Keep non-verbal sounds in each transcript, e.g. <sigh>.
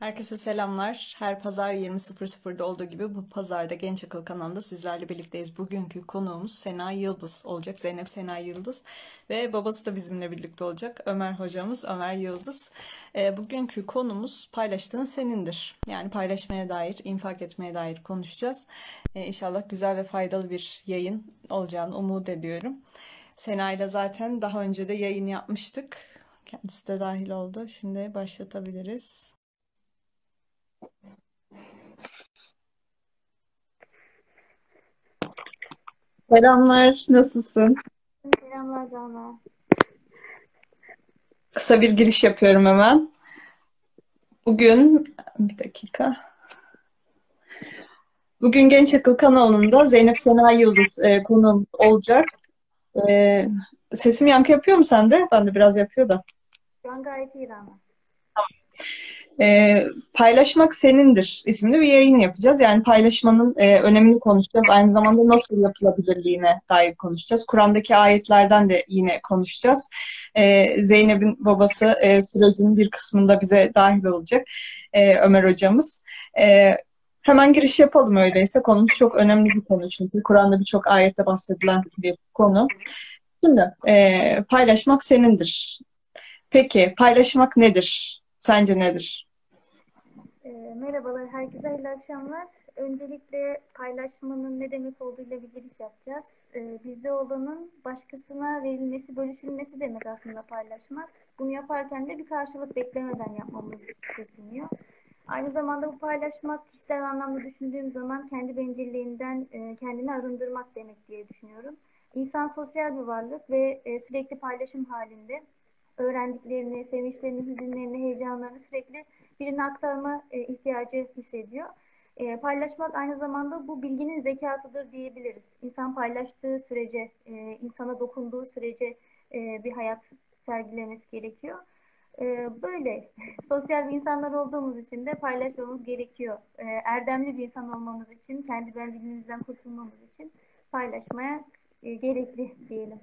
Herkese selamlar. Her pazar 20.00'da olduğu gibi bu pazarda Genç Akıl kanalında sizlerle birlikteyiz. Bugünkü konuğumuz Sena Yıldız olacak. Zeynep Sena Yıldız ve babası da bizimle birlikte olacak. Ömer hocamız Ömer Yıldız. E, bugünkü konumuz paylaştığın senindir. Yani paylaşmaya dair, infak etmeye dair konuşacağız. E, inşallah güzel ve faydalı bir yayın olacağını umut ediyorum. Sena ile zaten daha önce de yayın yapmıştık. Kendisi de dahil oldu. Şimdi başlatabiliriz. Selamlar, nasılsın? Selamlar Rana. Kısa bir giriş yapıyorum hemen. Bugün, bir dakika. Bugün Genç Akıl kanalında Zeynep Sena Yıldız e, konuğum olacak. E, sesim yankı yapıyor mu sende? Ben de biraz yapıyor da. An gayet iyi Rana. E, Paylaşmak Senindir isimli bir yayın yapacağız. Yani paylaşmanın e, önemini konuşacağız. Aynı zamanda nasıl yapılabilirliğine dair konuşacağız. Kur'an'daki ayetlerden de yine konuşacağız. E, Zeynep'in babası e, sürecinin bir kısmında bize dahil olacak. E, Ömer hocamız. E, hemen giriş yapalım öyleyse. Konumuz çok önemli bir konu çünkü. Kur'an'da birçok ayette bahsedilen bir konu. Şimdi e, paylaşmak senindir. Peki paylaşmak nedir? Sence nedir? Merhabalar, herkese hayırlı akşamlar. Öncelikle paylaşmanın ne demek olduğuyla bir giriş yapacağız. E, bizde olanın başkasına verilmesi, bölüşülmesi demek aslında paylaşmak. Bunu yaparken de bir karşılık beklemeden yapmamız bekleniyor. Aynı zamanda bu paylaşmak kişisel anlamda düşündüğüm zaman kendi bencilliğinden e, kendini arındırmak demek diye düşünüyorum. İnsan sosyal bir varlık ve e, sürekli paylaşım halinde öğrendiklerini, sevinçlerini, hüzünlerini, heyecanlarını sürekli birine aktarma e, ihtiyacı hissediyor. E, paylaşmak aynı zamanda bu bilginin zekatıdır diyebiliriz. İnsan paylaştığı sürece, e, insana dokunduğu sürece bir hayat sergilemesi gerekiyor. Böyle <laughs> sosyal bir insanlar olduğumuz için de paylaşmamız gerekiyor. Erdemli bir insan olmamız için, kendi benliğimizden kurtulmamız için paylaşmaya gerekli diyelim.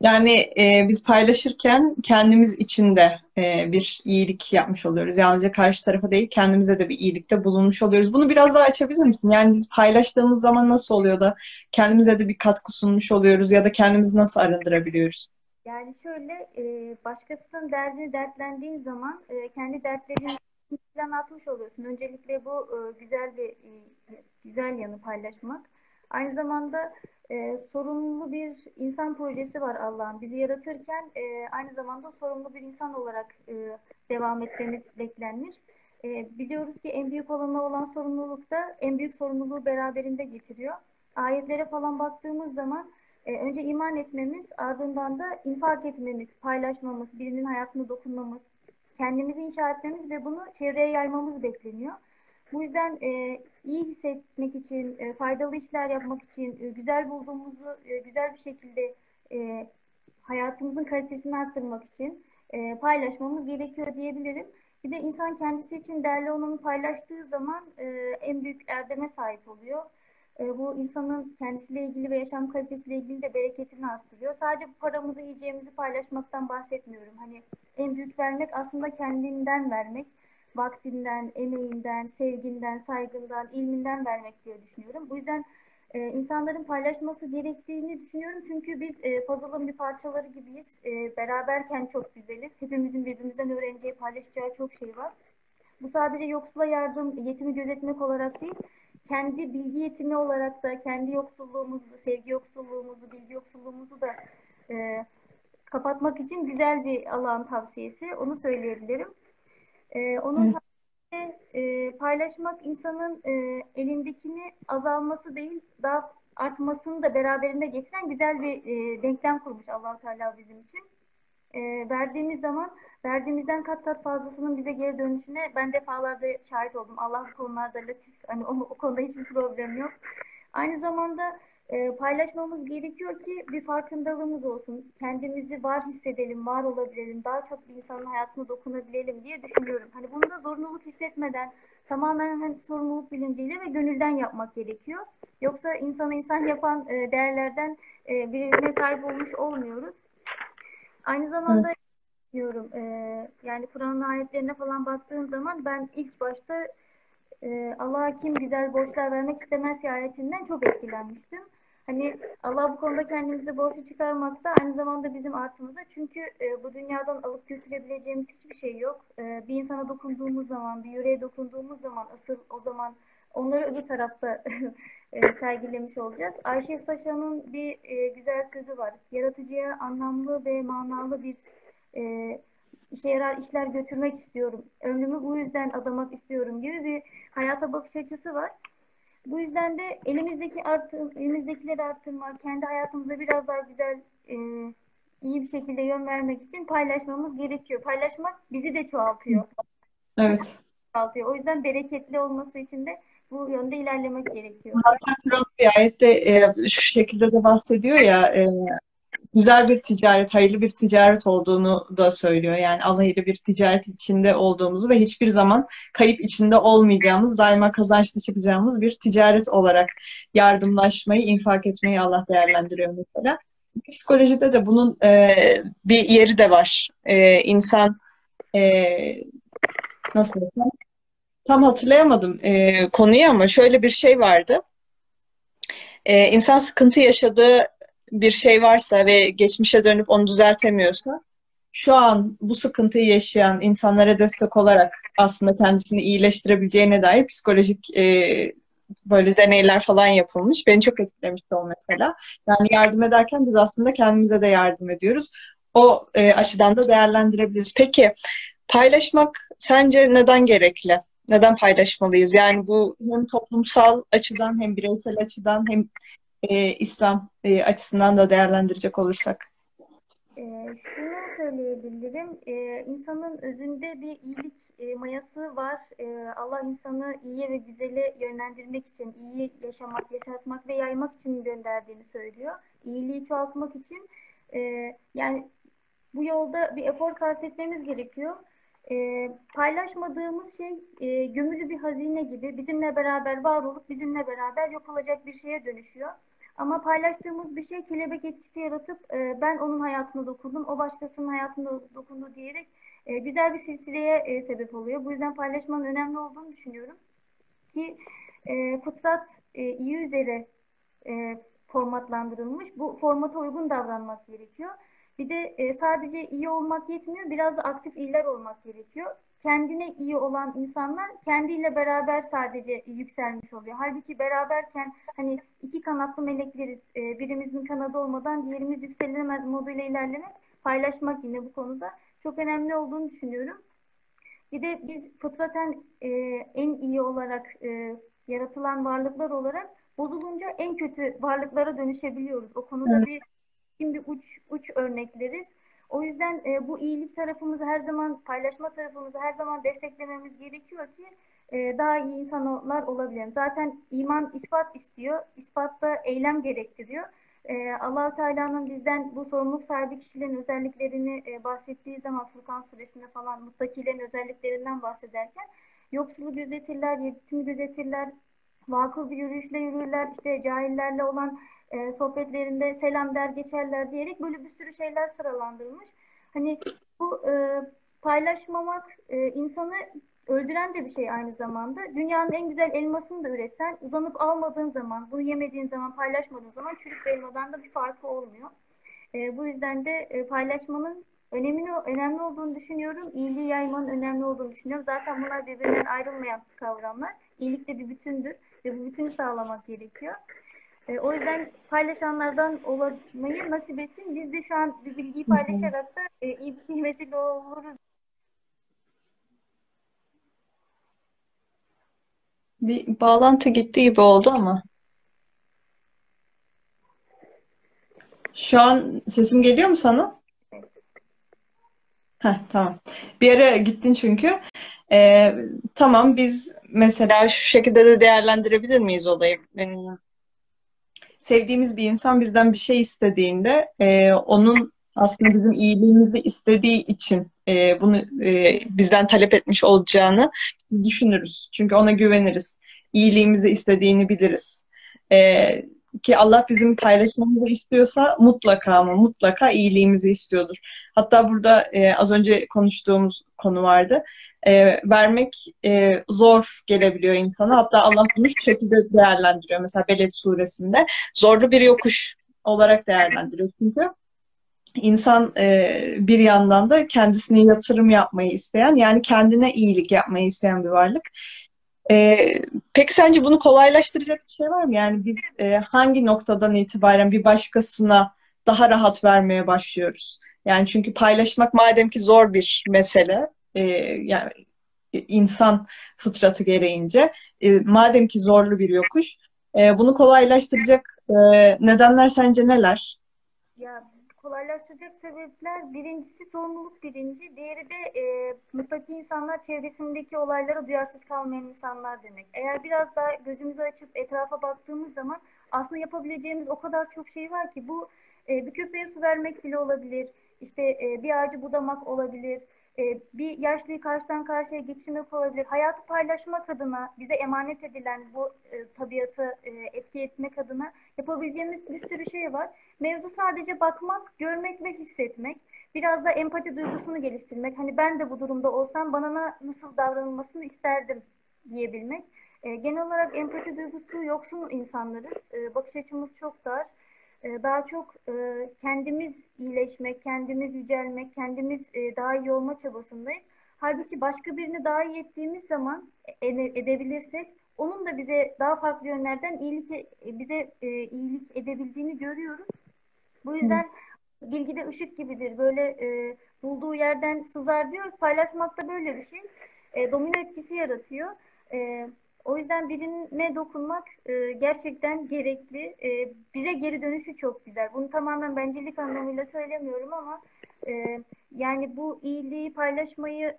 Yani e, biz paylaşırken kendimiz için de e, bir iyilik yapmış oluyoruz. Yalnızca karşı tarafa değil kendimize de bir iyilikte bulunmuş oluyoruz. Bunu biraz daha açabilir misin? Yani biz paylaştığımız zaman nasıl oluyor da kendimize de bir katkı sunmuş oluyoruz ya da kendimizi nasıl arındırabiliyoruz? Yani şöyle e, başkasının derdini dertlendiğin zaman e, kendi dertlerini plan atmış oluyorsun. Öncelikle bu e, güzel bir e, güzel yanı paylaşmak. Aynı zamanda e, sorumlu bir insan projesi var Allah'ın. Bizi yaratırken e, aynı zamanda sorumlu bir insan olarak e, devam etmemiz beklenmiş. E, biliyoruz ki en büyük olana olan sorumluluk da en büyük sorumluluğu beraberinde getiriyor. Ayetlere falan baktığımız zaman e, önce iman etmemiz, ardından da infak etmemiz, paylaşmamız, birinin hayatına dokunmamız, kendimizi inşa etmemiz ve bunu çevreye yaymamız bekleniyor. Bu yüzden e, iyi hissetmek için, e, faydalı işler yapmak için, e, güzel bulduğumuzu e, güzel bir şekilde e, hayatımızın kalitesini arttırmak için e, paylaşmamız gerekiyor diyebilirim. Bir de insan kendisi için değerli olanı paylaştığı zaman e, en büyük erdeme sahip oluyor. E, bu insanın kendisiyle ilgili ve yaşam kalitesiyle ilgili de bereketini arttırıyor. Sadece paramızı, yiyeceğimizi paylaşmaktan bahsetmiyorum. Hani en büyük vermek aslında kendinden vermek vaktinden, emeğinden, sevginden, saygından, ilminden vermek diye düşünüyorum. Bu yüzden e, insanların paylaşması gerektiğini düşünüyorum. Çünkü biz e, puzzle'ın bir parçaları gibiyiz. E, beraberken çok güzeliz. Hepimizin birbirimizden öğreneceği, paylaşacağı çok şey var. Bu sadece yoksula yardım, yetimi gözetmek olarak değil, kendi bilgi yetimi olarak da, kendi yoksulluğumuzu, sevgi yoksulluğumuzu, bilgi yoksulluğumuzu da e, kapatmak için güzel bir alan tavsiyesi. Onu söyleyebilirim. E, onun e, paylaşmak insanın e, elindekini azalması değil, daha artmasını da beraberinde getiren güzel bir e, denklem kurmuş allah Teala bizim için. E, verdiğimiz zaman verdiğimizden kat kat fazlasının bize geri dönüşüne ben defalarda şahit oldum. Allah bu konularda latif, hani o, o konuda hiçbir problem yok. Aynı zamanda e, paylaşmamız gerekiyor ki bir farkındalığımız olsun. Kendimizi var hissedelim, var olabilelim, daha çok bir insanın hayatına dokunabilelim diye düşünüyorum. Hani bunu da zorunluluk hissetmeden tamamen hani sorumluluk bilinciyle ve gönülden yapmak gerekiyor. Yoksa insanı insan yapan e, değerlerden e, birine sahip olmuş olmuyoruz. Aynı zamanda Diyorum. Ee, yani Kur'an'ın ayetlerine falan baktığım zaman ben ilk başta e, Allah'a kim güzel borçlar vermek istemez ayetinden çok etkilenmiştim. Hani Allah bu konuda kendimizi borçlu çıkarmakta aynı zamanda bizim artımıza. Çünkü e, bu dünyadan alıp götürebileceğimiz hiçbir şey yok. E, bir insana dokunduğumuz zaman, bir yüreğe dokunduğumuz zaman asıl o zaman onları öbür tarafta <laughs> e, sergilemiş olacağız. Ayşe Saşan'ın bir e, güzel sözü var. Yaratıcıya anlamlı ve manalı bir e, işe yarar işler götürmek istiyorum. Ömrümü bu yüzden adamak istiyorum gibi bir hayata bakış açısı var. Bu yüzden de elimizdeki artım, elimizdekileri arttırmak, kendi hayatımıza biraz daha güzel, e, iyi bir şekilde yön vermek için paylaşmamız gerekiyor. Paylaşmak bizi de çoğaltıyor. Evet. Çoğaltıyor. O yüzden bereketli olması için de bu yönde ilerlemek gerekiyor. Zaten Kur'an bir ayette e, şu şekilde de bahsediyor ya e, güzel bir ticaret, hayırlı bir ticaret olduğunu da söylüyor. Yani Allah ile bir ticaret içinde olduğumuzu ve hiçbir zaman kayıp içinde olmayacağımız, daima kazançlı çıkacağımız bir ticaret olarak yardımlaşmayı, infak etmeyi Allah değerlendiriyor mesela. Psikolojide de bunun e, bir yeri de var. E, insan e, nasıl desem tam hatırlayamadım e, konuyu ama şöyle bir şey vardı. E, insan sıkıntı yaşadığı bir şey varsa ve geçmişe dönüp onu düzeltemiyorsa şu an bu sıkıntıyı yaşayan insanlara destek olarak aslında kendisini iyileştirebileceğine dair psikolojik e, böyle deneyler falan yapılmış. Beni çok etkilemişti o mesela. Yani yardım ederken biz aslında kendimize de yardım ediyoruz. O e, açıdan da değerlendirebiliriz. Peki paylaşmak sence neden gerekli? Neden paylaşmalıyız? Yani bu hem toplumsal açıdan hem bireysel açıdan hem e, İslam e, açısından da değerlendirecek olursak? E, şunu söyleyebilirim. E, insanın özünde bir iyilik e, mayası var. E, Allah insanı iyiye ve güzele yönlendirmek için, iyi yaşamak, yaşatmak ve yaymak için gönderdiğini söylüyor. İyiliği çoğaltmak için. E, yani bu yolda bir efor sarf etmemiz gerekiyor. E, paylaşmadığımız şey e, gömülü bir hazine gibi bizimle beraber var olup bizimle beraber yok olacak bir şeye dönüşüyor. Ama paylaştığımız bir şey kelebek etkisi yaratıp e, ben onun hayatına dokundum, o başkasının hayatına dokundu diyerek e, güzel bir silsileye e, sebep oluyor. Bu yüzden paylaşmanın önemli olduğunu düşünüyorum. Ki e, fıtrat e, iyi üzere e, formatlandırılmış. Bu formata uygun davranmak gerekiyor. Bir de e, sadece iyi olmak yetmiyor, biraz da aktif iyiler olmak gerekiyor kendine iyi olan insanlar kendiyle beraber sadece yükselmiş oluyor. Halbuki beraberken hani iki kanatlı melekleriz. E, birimizin kanadı olmadan diğerimiz yükselilemez moduyla ilerlemek, paylaşmak yine bu konuda çok önemli olduğunu düşünüyorum. Bir de biz fıtraten e, en iyi olarak e, yaratılan varlıklar olarak bozulunca en kötü varlıklara dönüşebiliyoruz. O konuda bir şimdi uç uç örnekleriz. O yüzden e, bu iyilik tarafımızı her zaman, paylaşma tarafımızı her zaman desteklememiz gerekiyor ki e, daha iyi insanlar olabilelim. Zaten iman ispat istiyor, ispatta eylem gerektiriyor. E, allah Teala'nın bizden bu sorumluluk sahibi kişilerin özelliklerini e, bahsettiği zaman Furkan suresinde falan muttakilerin özelliklerinden bahsederken yoksulu gözetirler, yetimi gözetirler, vakıf bir yürüyüşle yürürler, işte cahillerle olan e, sohbetlerinde selam der geçerler diyerek böyle bir sürü şeyler sıralandırılmış. Hani bu e, paylaşmamak e, insanı öldüren de bir şey aynı zamanda. Dünyanın en güzel elmasını da üretsen uzanıp almadığın zaman, bunu yemediğin zaman, paylaşmadığın zaman çürük bir elmadan da bir farkı olmuyor. E, bu yüzden de e, paylaşmanın önemli önemli olduğunu düşünüyorum. İyiliği yaymanın önemli olduğunu düşünüyorum. Zaten bunlar birbirinden ayrılmayan kavramlar. İyilik de bir bütündür ve bu bütünü sağlamak gerekiyor. E, o yüzden paylaşanlardan olmayı nasip etsin. Biz de şu an bir bilgiyi paylaşarak da e, iyi bir şey <laughs> vesile oluruz. Bir bağlantı gitti gibi oldu ama. Şu an sesim geliyor mu sana? Heh, tamam. Bir ara gittin çünkü. Ee, tamam biz mesela şu şekilde de değerlendirebilir miyiz olayı? Ee, sevdiğimiz bir insan bizden bir şey istediğinde e, onun aslında bizim iyiliğimizi istediği için e, bunu e, bizden talep etmiş olacağını biz düşünürüz. Çünkü ona güveniriz. İyiliğimizi istediğini biliriz. E, ki Allah bizim paylaşmamızı istiyorsa mutlaka ama mutlaka iyiliğimizi istiyordur. Hatta burada e, az önce konuştuğumuz konu vardı. E, vermek e, zor gelebiliyor insana. Hatta Allah bunu şu şekilde değerlendiriyor. Mesela Beled suresinde zorlu bir yokuş olarak değerlendiriyor. Çünkü insan e, bir yandan da kendisine yatırım yapmayı isteyen yani kendine iyilik yapmayı isteyen bir varlık. E, peki sence bunu kolaylaştıracak bir şey var mı? Yani biz e, hangi noktadan itibaren bir başkasına daha rahat vermeye başlıyoruz? Yani çünkü paylaşmak madem ki zor bir mesele, e, yani insan fıtratı gereğince, e, madem ki zorlu bir yokuş, e, bunu kolaylaştıracak e, nedenler sence neler? Ya kolaylaştıracak sebepler birincisi sorumluluk birinci, diğeri de e, mutlaki insanlar çevresindeki olaylara duyarsız kalmayan insanlar demek. Eğer biraz daha gözümüzü açıp etrafa baktığımız zaman aslında yapabileceğimiz o kadar çok şey var ki bu e, bir köpeğe su vermek bile olabilir, işte e, bir ağacı budamak olabilir, e, bir yaşlıyı karşıdan karşıya geçirmek olabilir. Hayatı paylaşmak adına bize emanet edilen bu e, tabiatı e, etki etmek adına yapabileceğimiz bir sürü şey var. Mevzu sadece bakmak, görmek ve hissetmek. Biraz da empati duygusunu geliştirmek. Hani ben de bu durumda olsam bana nasıl davranılmasını isterdim diyebilmek. E, genel olarak empati duygusu yoksun insanlarız. Bakış açımız çok dar. E, daha çok e, kendimiz iyileşmek, kendimiz yücelmek, kendimiz e, daha iyi olma çabasındayız. Halbuki başka birini daha iyi ettiğimiz zaman edebilirsek onun da bize daha farklı yönlerden iyilik bize iyilik edebildiğini görüyoruz. Bu yüzden Hı. bilgi de ışık gibidir. Böyle bulduğu yerden sızar diyoruz. Paylaşmak da böyle bir şey. domino etkisi yaratıyor. O yüzden birine dokunmak e, gerçekten gerekli. E, bize geri dönüşü çok güzel. Bunu tamamen bencillik anlamıyla söylemiyorum ama e, yani bu iyiliği paylaşmayı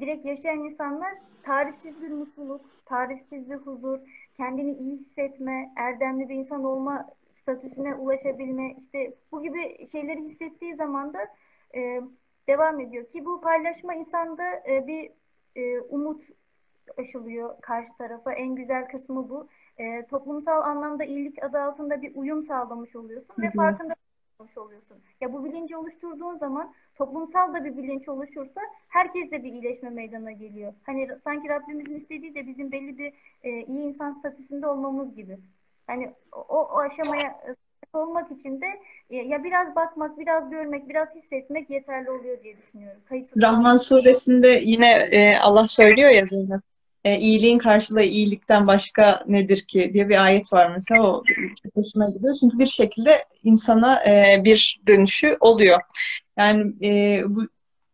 direkt yaşayan insanlar tarifsiz bir mutluluk, tarifsiz bir huzur, kendini iyi hissetme, erdemli bir insan olma statüsüne ulaşabilme, işte bu gibi şeyleri hissettiği zaman da e, devam ediyor ki bu paylaşma insanda e, bir e, umut aşılıyor karşı tarafa. En güzel kısmı bu. E, toplumsal anlamda iyilik adı altında bir uyum sağlamış oluyorsun Hı-hı. ve farkında olmuş oluyorsun. Ya bu bilinci oluşturduğun zaman toplumsal da bir bilinç oluşursa herkes de bir iyileşme meydana geliyor. Hani sanki Rabbimizin istediği de bizim belli bir e, iyi insan statüsünde olmamız gibi. Hani o, o aşamaya olmak için de e, ya biraz bakmak, biraz görmek, biraz hissetmek yeterli oluyor diye düşünüyorum. Kayıtsız Rahman suresinde yine e, Allah söylüyor ya Zeynep e, iyiliğin karşılığı iyilikten başka nedir ki diye bir ayet var mesela o hoşuma gidiyor. Çünkü bir şekilde insana e, bir dönüşü oluyor. Yani e, bu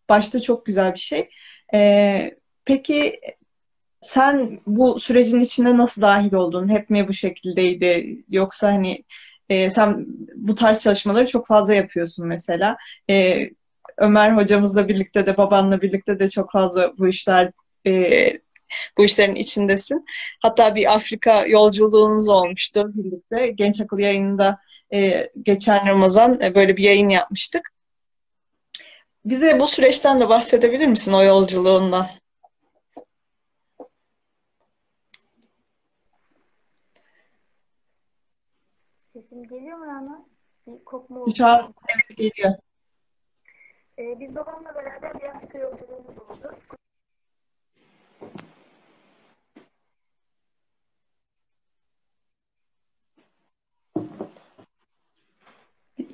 başta çok güzel bir şey. E, peki sen bu sürecin içine nasıl dahil oldun? Hep mi bu şekildeydi? Yoksa hani e, sen bu tarz çalışmaları çok fazla yapıyorsun mesela. E, Ömer hocamızla birlikte de babanla birlikte de çok fazla bu işler e, bu işlerin içindesin. Hatta bir Afrika yolculuğunuz olmuştu birlikte. Genç Akıl yayınında e, geçen Ramazan e, böyle bir yayın yapmıştık. Bize bu süreçten de bahsedebilir misin o yolculuğundan? Sesim geliyor mu Rana? Bir kopma oldu. Şu an evet geliyor. Ee, biz babamla beraber bir Afrika yolculuğumuz oldu.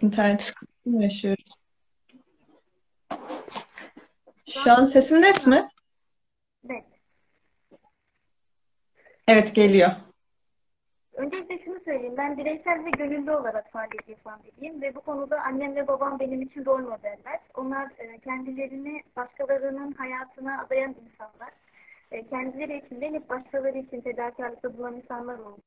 İnternet sıkıntısı mı yaşıyoruz? Şu an sesim net mi? Evet. Evet geliyor. Öncelikle şunu söyleyeyim. Ben bireysel ve gönüllü olarak faaliyet yapan biriyim ve bu konuda annem ve babam benim için rol modeller. Onlar e, kendilerini başkalarının hayatına adayan insanlar. E, kendileri için değil, başkaları için fedakarlıkta bulunan insanlar oldu.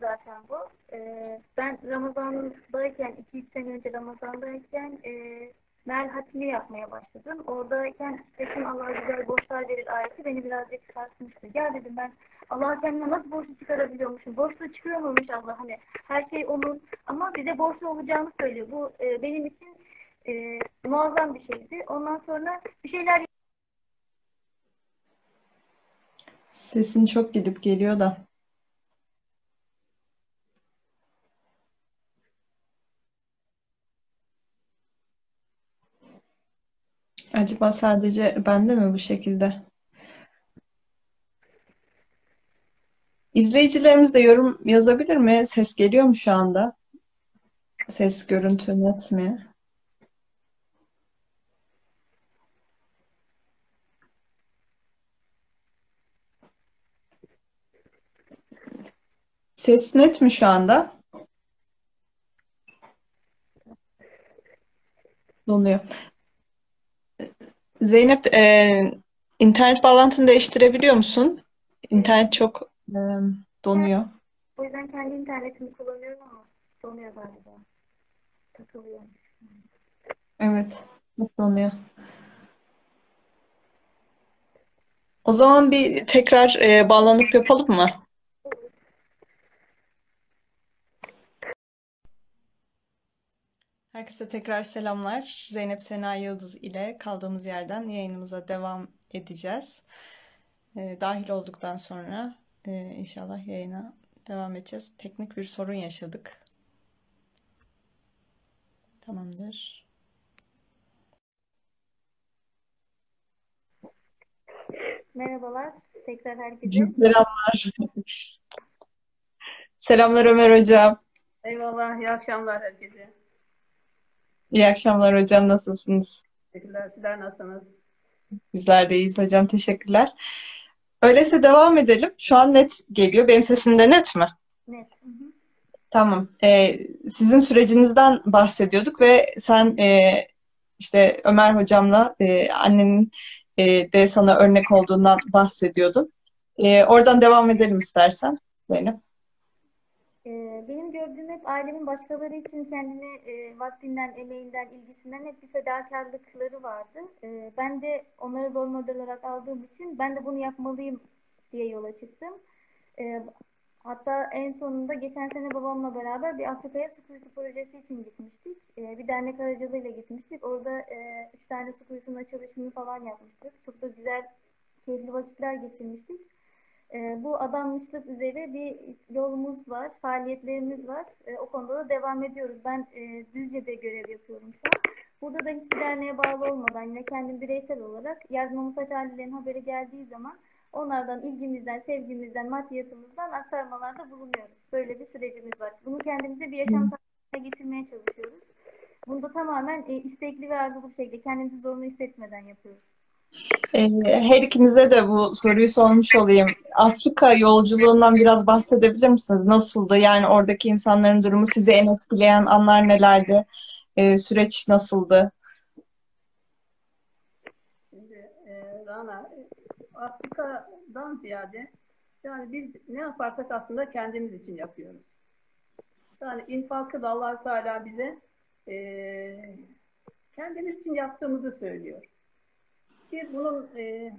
Zaten bu. Ee, ben Ramazan'dayken, 2-3 sene önce Ramazan'dayken e, Mel Hatimi yapmaya başladım. Oradayken Seçim Allah güzel borçlar verir ayeti beni birazcık sarsmıştı. Gel dedim ben Allah kendine nasıl borçlu çıkarabiliyormuşum? Borçlu çıkıyor muymuş Allah? Hani her şey onun ama bize borçlu olacağını söylüyor. Bu e, benim için e, muazzam bir şeydi. Ondan sonra bir şeyler Sesin çok gidip geliyor da. Acaba sadece bende mi bu şekilde? İzleyicilerimiz de yorum yazabilir mi? Ses geliyor mu şu anda? Ses, görüntü net mi? Ses net mi şu anda? Donuyor. Zeynep, e, internet bağlantını değiştirebiliyor musun? İnternet çok e, donuyor. O yüzden kendi internetimi kullanıyorum ama donuyor galiba. Takılıyor. Evet, çok donuyor. O zaman bir tekrar e, bağlanıp yapalım mı? Herkese tekrar selamlar. Zeynep Sena Yıldız ile kaldığımız yerden yayınımıza devam edeceğiz. E, dahil olduktan sonra e, inşallah yayına devam edeceğiz. Teknik bir sorun yaşadık. Tamamdır. Merhabalar. Tekrar herkese. Selamlar. <laughs> Selamlar Ömer Hocam. Eyvallah. İyi akşamlar herkese. İyi akşamlar hocam. Nasılsınız? Teşekkürler. Sizler nasılsınız? Bizler de iyiyiz hocam. Teşekkürler. Öyleyse devam edelim. Şu an net geliyor. Benim sesim de net mi? Net. Hı hı. Tamam. Ee, sizin sürecinizden bahsediyorduk ve sen e, işte Ömer hocamla e, annenin e, de sana örnek olduğundan bahsediyordun. E, oradan devam edelim istersen Zeynep. Gördüğüm hep ailemin başkaları için kendini e, vaktinden, emeğinden, ilgisinden hep bir fedakarlıkları vardı. Ee, ben de onları rol model olarak aldığım için ben de bunu yapmalıyım diye yola çıktım. Ee, hatta en sonunda geçen sene babamla beraber bir Afrika'ya su kuyusu projesi için gitmiştik. Ee, bir dernek aracılığıyla gitmiştik. Orada e, üç tane su kuyusunun açılışını falan yapmıştık. Çok da güzel, keyifli vakitler geçirmiştik. E, bu adanmışlık üzere bir yolumuz var, faaliyetlerimiz var. E, o konuda da devam ediyoruz. Ben e, Düzce'de görev yapıyorum şu an. Burada da hiçbir derneğe bağlı olmadan yine kendim bireysel olarak yardıma muhtaç ailelerin haberi geldiği zaman onlardan ilgimizden, sevgimizden, maddiyatımızdan aktarmalarda bulunuyoruz. Böyle bir sürecimiz var. Bunu kendimize bir yaşam tarzına getirmeye çalışıyoruz. Bunu da tamamen e, istekli ve arzulu bir şekilde kendimizi zorunlu hissetmeden yapıyoruz. Ee, Her ikinize de bu soruyu sormuş olayım. Afrika yolculuğundan biraz bahsedebilir misiniz? Nasıldı? Yani oradaki insanların durumu sizi en etkileyen anlar nelerdi? Ee, süreç nasıldı? Şimdi e, Rana, Afrika'dan ziyade yani biz ne yaparsak aslında kendimiz için yapıyoruz. Yani infakı da allah Teala bize e, kendimiz için yaptığımızı söylüyor. Ki bunun e,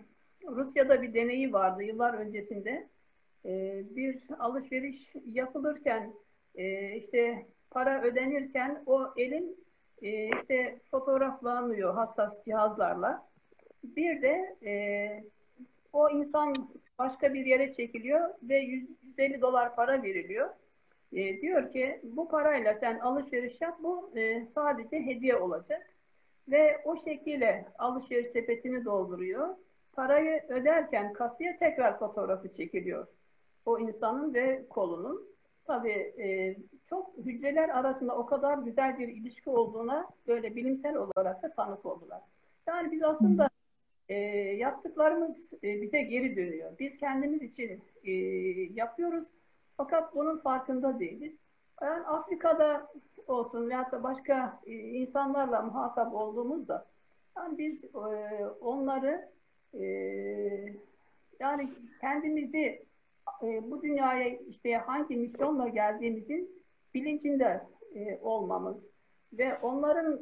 Rusya'da bir deneyi vardı yıllar öncesinde. E, bir alışveriş yapılırken e, işte para ödenirken o elin e, işte fotoğraflanıyor hassas cihazlarla. Bir de e, o insan başka bir yere çekiliyor ve 100, 150 dolar para veriliyor. E, diyor ki bu parayla sen alışveriş yap bu e, sadece hediye olacak. Ve o şekilde alışveriş sepetini dolduruyor. Parayı öderken kasiye tekrar fotoğrafı çekiliyor. O insanın ve kolunun. Tabii e, çok hücreler arasında o kadar güzel bir ilişki olduğuna böyle bilimsel olarak da tanık oldular. Yani biz aslında e, yaptıklarımız e, bize geri dönüyor. Biz kendimiz için e, yapıyoruz fakat bunun farkında değiliz. Yani Afrika'da olsun ya da başka e, insanlarla muhatap olduğumuzda yani biz e, onları e, yani kendimizi bu dünyaya işte hangi misyonla geldiğimizin bilincinde olmamız ve onların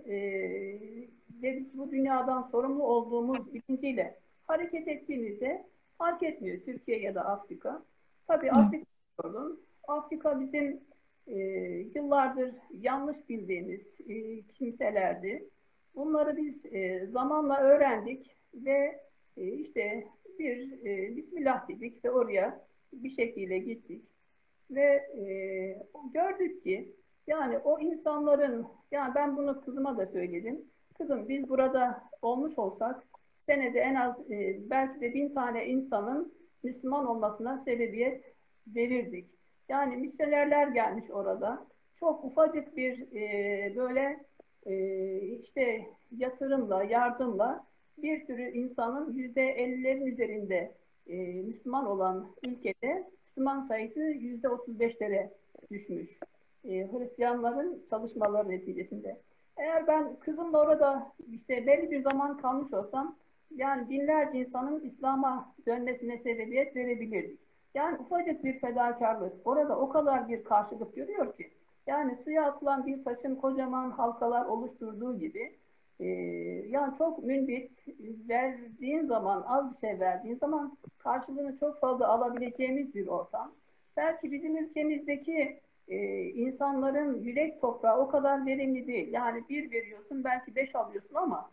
ve biz bu dünyadan sorumlu olduğumuz bilinciyle hareket ettiğimizde fark etmiyor Türkiye ya da Afrika. Tabii Afrika sorun. Afrika bizim e, yıllardır yanlış bildiğimiz e, kimselerdi. Bunları biz e, zamanla öğrendik ve e, işte bir e, Bismillah dedik ve oraya bir şekilde gittik. Ve e, gördük ki yani o insanların, yani ben bunu kızıma da söyledim. Kızım biz burada olmuş olsak senede en az e, belki de bin tane insanın Müslüman olmasına sebebiyet verirdik. Yani misyonerler gelmiş orada. Çok ufacık bir e, böyle e, işte yatırımla, yardımla bir sürü insanın yüzde ellilerin üzerinde e, Müslüman olan ülkede Müslüman sayısı yüzde otuz beşlere düşmüş. E, Hristiyanların çalışmaları neticesinde. Eğer ben kızımla orada işte belli bir zaman kalmış olsam yani binlerce insanın İslam'a dönmesine sebebiyet verebilirdik. Yani ufacık bir fedakarlık orada o kadar bir karşılık görüyor ki. Yani suya atılan bir taşın kocaman halkalar oluşturduğu gibi e, yani çok münbit verdiğin zaman az bir şey verdiğin zaman karşılığını çok fazla alabileceğimiz bir ortam. Belki bizim ülkemizdeki e, insanların yürek toprağı o kadar verimli değil. Yani bir veriyorsun belki beş alıyorsun ama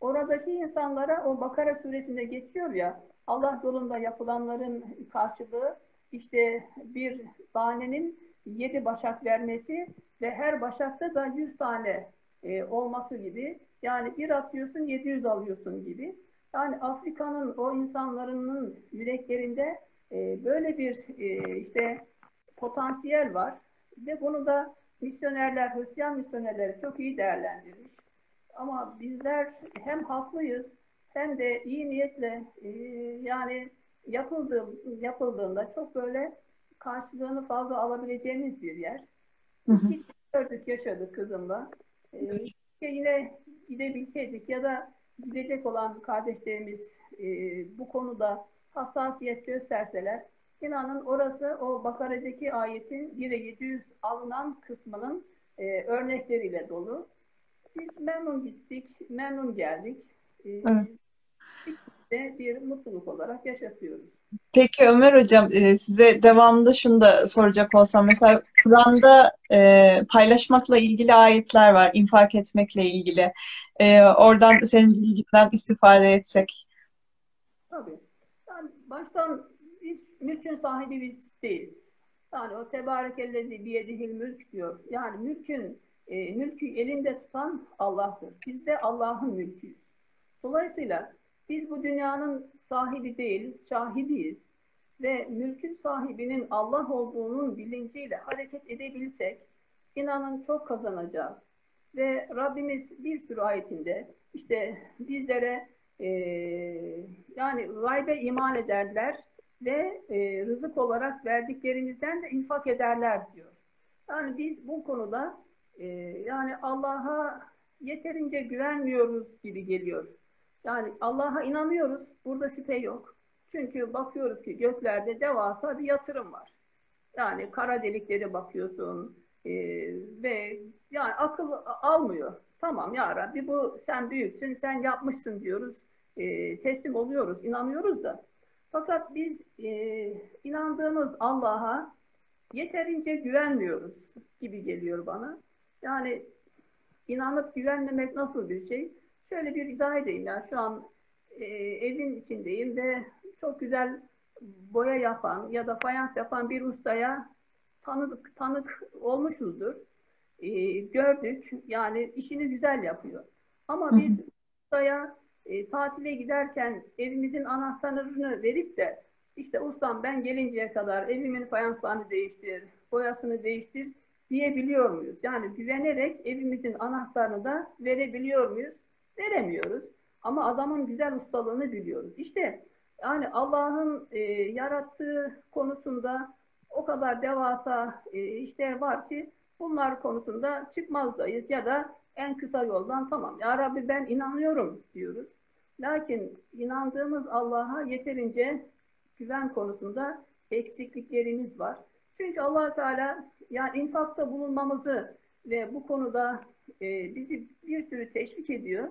oradaki insanlara o Bakara suresinde geçiyor ya Allah yolunda yapılanların karşılığı işte bir tanenin yedi başak vermesi ve her başakta da yüz tane e, olması gibi. Yani bir atıyorsun 700 alıyorsun gibi. Yani Afrika'nın o insanların yüreklerinde e, böyle bir e, işte potansiyel var ve bunu da misyonerler, Hristiyan misyonerleri çok iyi değerlendirmiş. Ama bizler hem haklıyız hem de iyi niyetle e, yani yapıldığı, yapıldığında çok böyle karşılığını fazla alabileceğimiz bir yer. Hı hı. Gördük, yaşadık kızımla. Ee, yine gidebilseydik ya da gidecek olan kardeşlerimiz e, bu konuda hassasiyet gösterseler inanın orası o Bakara'daki ayetin 1'e 700 alınan kısmının e, örnekleriyle dolu. Biz memnun gittik, memnun geldik. E, evet. Bir, bir mutluluk olarak yaşatıyoruz. Peki Ömer Hocam e, size devamında şunu da soracak olsam mesela Kur'an'da e, paylaşmakla ilgili ayetler var, infak etmekle ilgili. E, oradan senin bilginden istifade etsek. Tabii. Yani baştan biz mülkün sahibi biz değiliz. Yani o tebarekellezi biyedihil mülk diyor. Yani mülkün e, mülkü elinde tutan Allah'tır. Biz de Allah'ın mülküyüz. Dolayısıyla biz bu dünyanın sahibi değiliz, şahidiyiz. Ve mülkün sahibinin Allah olduğunun bilinciyle hareket edebilsek, inanın çok kazanacağız. Ve Rabbimiz bir sürü ayetinde işte bizlere e, yani gaybe iman ederler ve e, rızık olarak verdiklerimizden de infak ederler diyor. Yani biz bu konuda e, yani Allah'a yeterince güvenmiyoruz gibi geliyor. Yani Allah'a inanıyoruz. Burada şüphe yok. Çünkü bakıyoruz ki göklerde devasa bir yatırım var. Yani kara deliklere bakıyorsun e, ve yani akıl almıyor. Tamam ya Rabbi bu sen büyüksün, sen yapmışsın diyoruz. E, teslim oluyoruz, inanıyoruz da. Fakat biz e, inandığımız Allah'a yeterince güvenmiyoruz gibi geliyor bana. Yani inanıp güvenmemek nasıl bir şey? Şöyle bir izah edeyim ya. Şu an e, evin içindeyim ve çok güzel boya yapan ya da fayans yapan bir ustaya tanıdık tanık olmuşuzdur. E, gördük. Yani işini güzel yapıyor. Ama biz ustaya e, tatile giderken evimizin anahtarını verip de işte ustam ben gelinceye kadar evimin fayanslarını değiştir, boyasını değiştir diyebiliyor muyuz? Yani güvenerek evimizin anahtarını da verebiliyor muyuz? veremiyoruz. Ama adamın güzel ustalığını biliyoruz. İşte yani Allah'ın e, yarattığı konusunda o kadar devasa e, işler var ki bunlar konusunda çıkmazdayız ya da en kısa yoldan tamam ya Rabbi ben inanıyorum diyoruz. Lakin inandığımız Allah'a yeterince güven konusunda eksikliklerimiz var. Çünkü allah Teala yani infakta bulunmamızı ve bu konuda e, bizi bir sürü teşvik ediyor.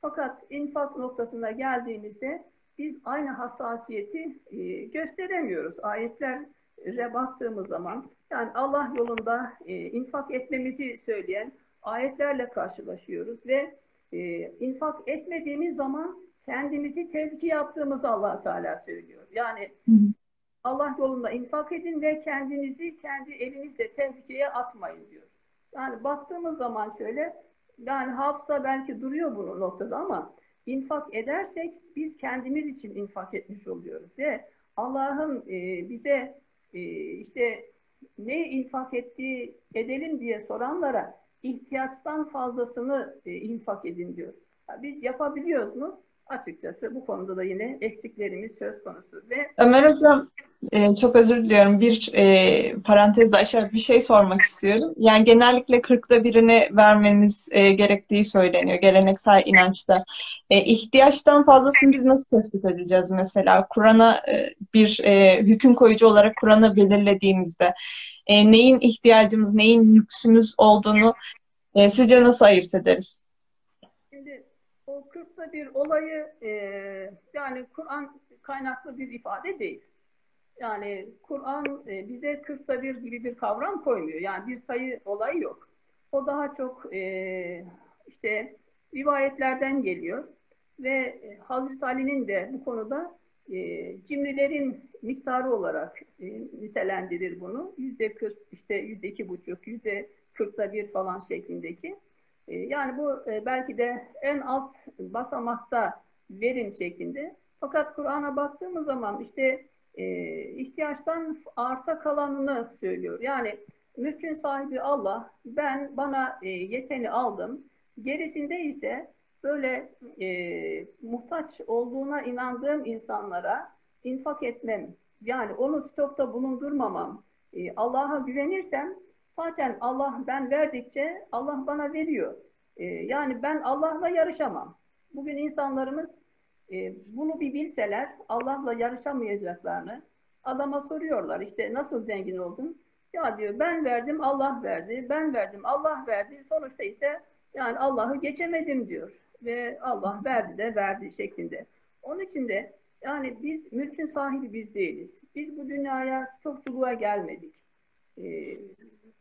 Fakat infak noktasına geldiğimizde biz aynı hassasiyeti e, gösteremiyoruz. Ayetlere baktığımız zaman yani Allah yolunda e, infak etmemizi söyleyen ayetlerle karşılaşıyoruz ve e, infak etmediğimiz zaman kendimizi tehlike yaptığımızı allah Teala söylüyor. Yani Allah yolunda infak edin ve kendinizi kendi elinizle tehlikeye atmayın diyor. Yani baktığımız zaman şöyle yani hafıza belki duruyor bunun noktada ama infak edersek biz kendimiz için infak etmiş oluyoruz ve Allah'ın e, bize e, işte ne infak ettiği edelim diye soranlara ihtiyaçtan fazlasını e, infak edin diyor. Biz yapabiliyoruz mu? Açıkçası bu konuda da yine eksiklerimiz söz konusu. Ve Ömer Hocam e, çok özür diliyorum. Bir e, parantezde aşağı bir şey sormak istiyorum. Yani genellikle kırkta birini vermeniz e, gerektiği söyleniyor geleneksel inançta. E, ihtiyaçtan fazlasını biz nasıl tespit edeceğiz mesela? Kur'an'a e, bir e, hüküm koyucu olarak Kur'an'ı belirlediğimizde e, neyin ihtiyacımız, neyin lüksümüz olduğunu e, sizce nasıl ayırt ederiz? Kırkta bir olayı e, yani Kur'an kaynaklı bir ifade değil. Yani Kur'an e, bize kırkta bir gibi bir kavram koymuyor. Yani bir sayı olayı yok. O daha çok e, işte rivayetlerden geliyor ve e, Hazreti Ali'nin de bu konuda e, cimrilerin miktarı olarak e, nitelendirir bunu. Yüzde kırk, işte yüzde iki buçuk, yüzde kırkta bir falan şeklindeki. E, yani bu e, belki de en alt basamakta verim şeklinde. Fakat Kur'an'a baktığımız zaman işte e, ihtiyaçtan arta kalanını söylüyor. Yani mülkün sahibi Allah, ben bana e, yeteni aldım. Gerisinde ise böyle e, muhtaç olduğuna inandığım insanlara infak etmem. Yani onu stokta bulundurmamam. E, Allah'a güvenirsem zaten Allah ben verdikçe Allah bana veriyor. E, yani ben Allah'la yarışamam. Bugün insanlarımız e, bunu bir bilseler Allah'la yarışamayacaklarını adama soruyorlar işte nasıl zengin oldun? Ya diyor ben verdim Allah verdi, ben verdim Allah verdi. Sonuçta ise yani Allah'ı geçemedim diyor ve Allah verdi de verdi şeklinde. Onun için de yani biz mülkün sahibi biz değiliz. Biz bu dünyaya stokçuluğa gelmedik. E,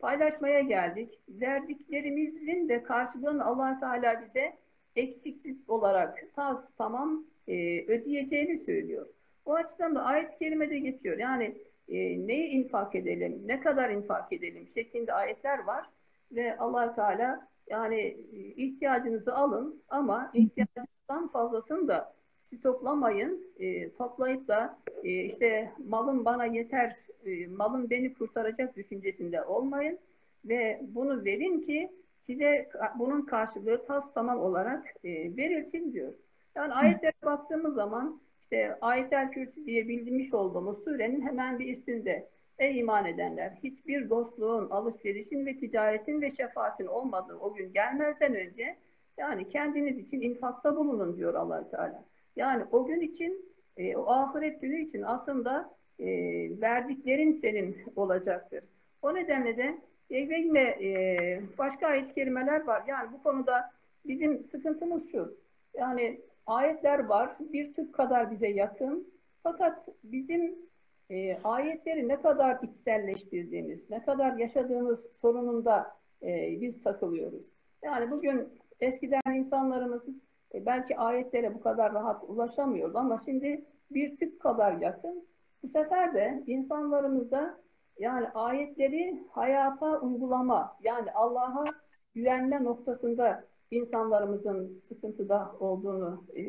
paylaşmaya geldik. Verdiklerimizin de karşılığını allah Teala bize eksiksiz olarak tas tamam e, ödeyeceğini söylüyor. O açıdan da ayet-i kerimede geçiyor. Yani e, neyi infak edelim, ne kadar infak edelim şeklinde ayetler var. Ve allah Teala yani e, ihtiyacınızı alın ama ihtiyacınızdan fazlasını da stoklamayın. E, toplayıp da e, işte malım bana yeter, e, malım beni kurtaracak düşüncesinde olmayın. Ve bunu verin ki size bunun karşılığı tas tamam olarak e, verilsin diyor. Yani ayetlere baktığımız zaman işte ayetel kürsü diye bildirmiş olduğumuz surenin hemen bir üstünde Ey iman edenler hiçbir dostluğun, alışverişin ve ticaretin ve şefaatin olmadığı o gün gelmezden önce yani kendiniz için infakta bulunun diyor allah Teala. Yani o gün için, e, o ahiret günü için aslında e, verdiklerin senin olacaktır. O nedenle de e, ve yine e, başka ayet kelimeler var. Yani bu konuda bizim sıkıntımız şu. Yani ayetler var, bir tık kadar bize yakın. Fakat bizim e, ayetleri ne kadar içselleştirdiğimiz, ne kadar yaşadığımız sorununda e, biz takılıyoruz. Yani bugün eskiden insanlarımız e, belki ayetlere bu kadar rahat ulaşamıyordu ama şimdi bir tık kadar yakın. Bu sefer de insanlarımızda yani ayetleri hayata uygulama, yani Allah'a güvenme noktasında insanlarımızın sıkıntıda olduğunu e,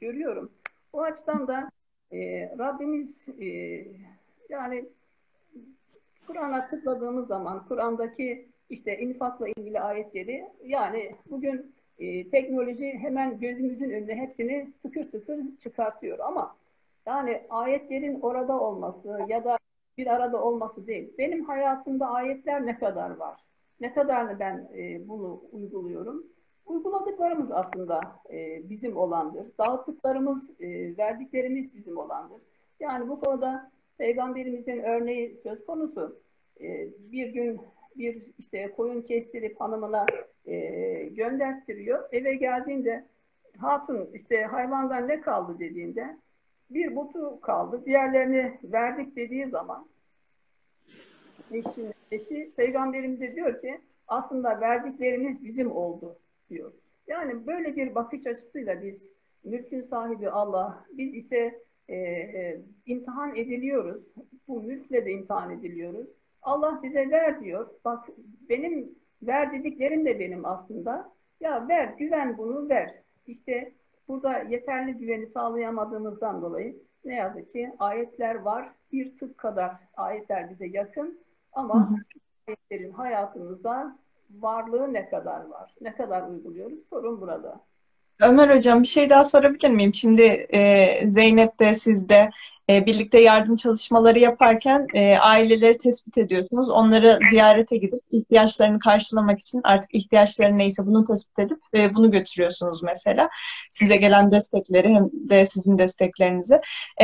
görüyorum. O açıdan da e, Rabbimiz e, yani Kur'an'a tıkladığımız zaman Kur'an'daki işte infakla ilgili ayetleri yani bugün e, teknoloji hemen gözümüzün önünde hepsini tıkır tıkır çıkartıyor ama yani ayetlerin orada olması ya da bir arada olması değil. Benim hayatımda ayetler ne kadar var? Ne kadarını ben e, bunu uyguluyorum? Uyguladıklarımız aslında e, bizim olandır. Dağıttıklarımız, e, verdiklerimiz bizim olandır. Yani bu konuda Peygamberimizin örneği söz konusu. E, bir gün bir işte koyun kestirip hanımına e, gönderttiriyor. Eve geldiğinde hatun işte hayvandan ne kaldı dediğinde bir butu kaldı. Diğerlerini verdik dediği zaman eşi, eşi peygamberimize diyor ki aslında verdikleriniz bizim oldu diyor. Yani böyle bir bakış açısıyla biz Mülkün sahibi Allah. Biz ise e, e, imtihan ediliyoruz. Bu mülkle de imtihan ediliyoruz. Allah bize ver diyor. Bak benim ver dediklerim de benim aslında. Ya ver, güven bunu ver. İşte burada yeterli güveni sağlayamadığımızdan dolayı ne yazık ki ayetler var. Bir tık kadar ayetler bize yakın ama ayetlerin hayatımızda varlığı ne kadar var? Ne kadar uyguluyoruz? Sorun burada. Ömer Hocam bir şey daha sorabilir miyim? Şimdi e, Zeynep de siz de e, birlikte yardım çalışmaları yaparken e, aileleri tespit ediyorsunuz. Onları ziyarete gidip ihtiyaçlarını karşılamak için artık ihtiyaçları neyse bunu tespit edip e, bunu götürüyorsunuz mesela. Size gelen destekleri hem de sizin desteklerinizi.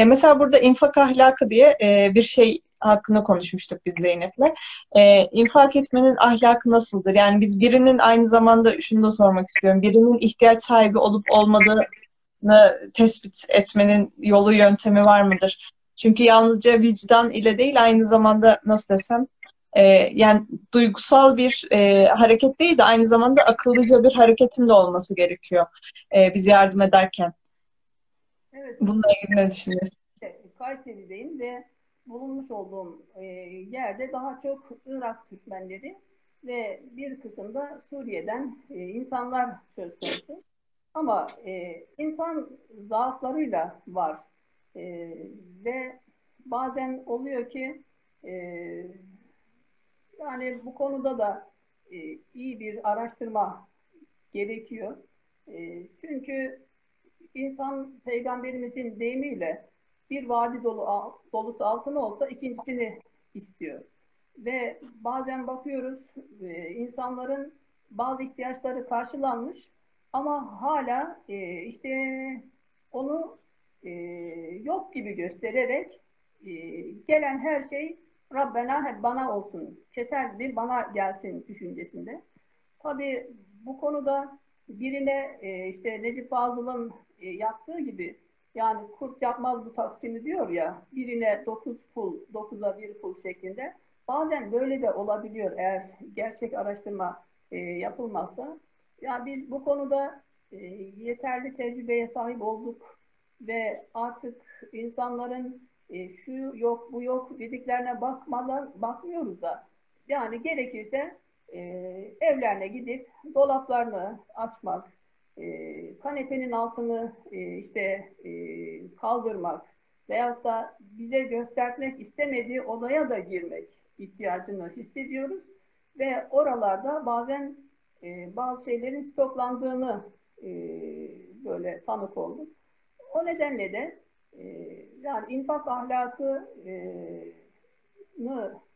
Mesela burada infak ahlakı diye bir şey hakkında konuşmuştuk biz Zeynep'le. E, infak etmenin ahlakı nasıldır? Yani biz birinin aynı zamanda şunu da sormak istiyorum. Birinin ihtiyaç sahibi olup olmadığını tespit etmenin yolu yöntemi var mıdır? Çünkü yalnızca vicdan ile değil aynı zamanda nasıl desem e, yani duygusal bir e, hareket değil de aynı zamanda akıllıca bir hareketin de olması gerekiyor e, biz yardım ederken. Evet. Bununla ilgili ne düşünüyorsun? Kayseri'deyim ve bulunmuş olduğum e, yerde daha çok Irak Türkmenleri ve bir kısımda Suriye'den e, insanlar söz konusu. Ama e, insan zaaflarıyla var e, ve bazen oluyor ki e, yani bu konuda da e, iyi bir araştırma gerekiyor. E, çünkü insan peygamberimizin deyimiyle bir vadi dolu dolusu altın olsa ikincisini istiyor. Ve bazen bakıyoruz e, insanların bazı ihtiyaçları karşılanmış ama hala e, işte onu e, yok gibi göstererek e, gelen her şey Rabbena hep bana olsun, keser bir bana gelsin düşüncesinde. Tabii bu konuda birine e, işte Necip Fazıl'ın e, yaptığı gibi yani kurt yapmaz bu taksimi diyor ya birine 9 pul, 9'a 1 pul şeklinde. Bazen böyle de olabiliyor eğer gerçek araştırma e, yapılmazsa. Yani biz bu konuda e, yeterli tecrübeye sahip olduk ve artık insanların e, şu yok bu yok dediklerine bakmadan bakmıyoruz da. Yani gerekirse e, evlerine gidip dolaplarını açmak, e, kanepenin altını e, işte e, kaldırmak veyahut da bize göstermek istemediği odaya da girmek ihtiyacını hissediyoruz ve oralarda bazen e, bazı şeylerin stoklandığını e, böyle tanık olduk. O nedenle de e, yani infak ahlakı e,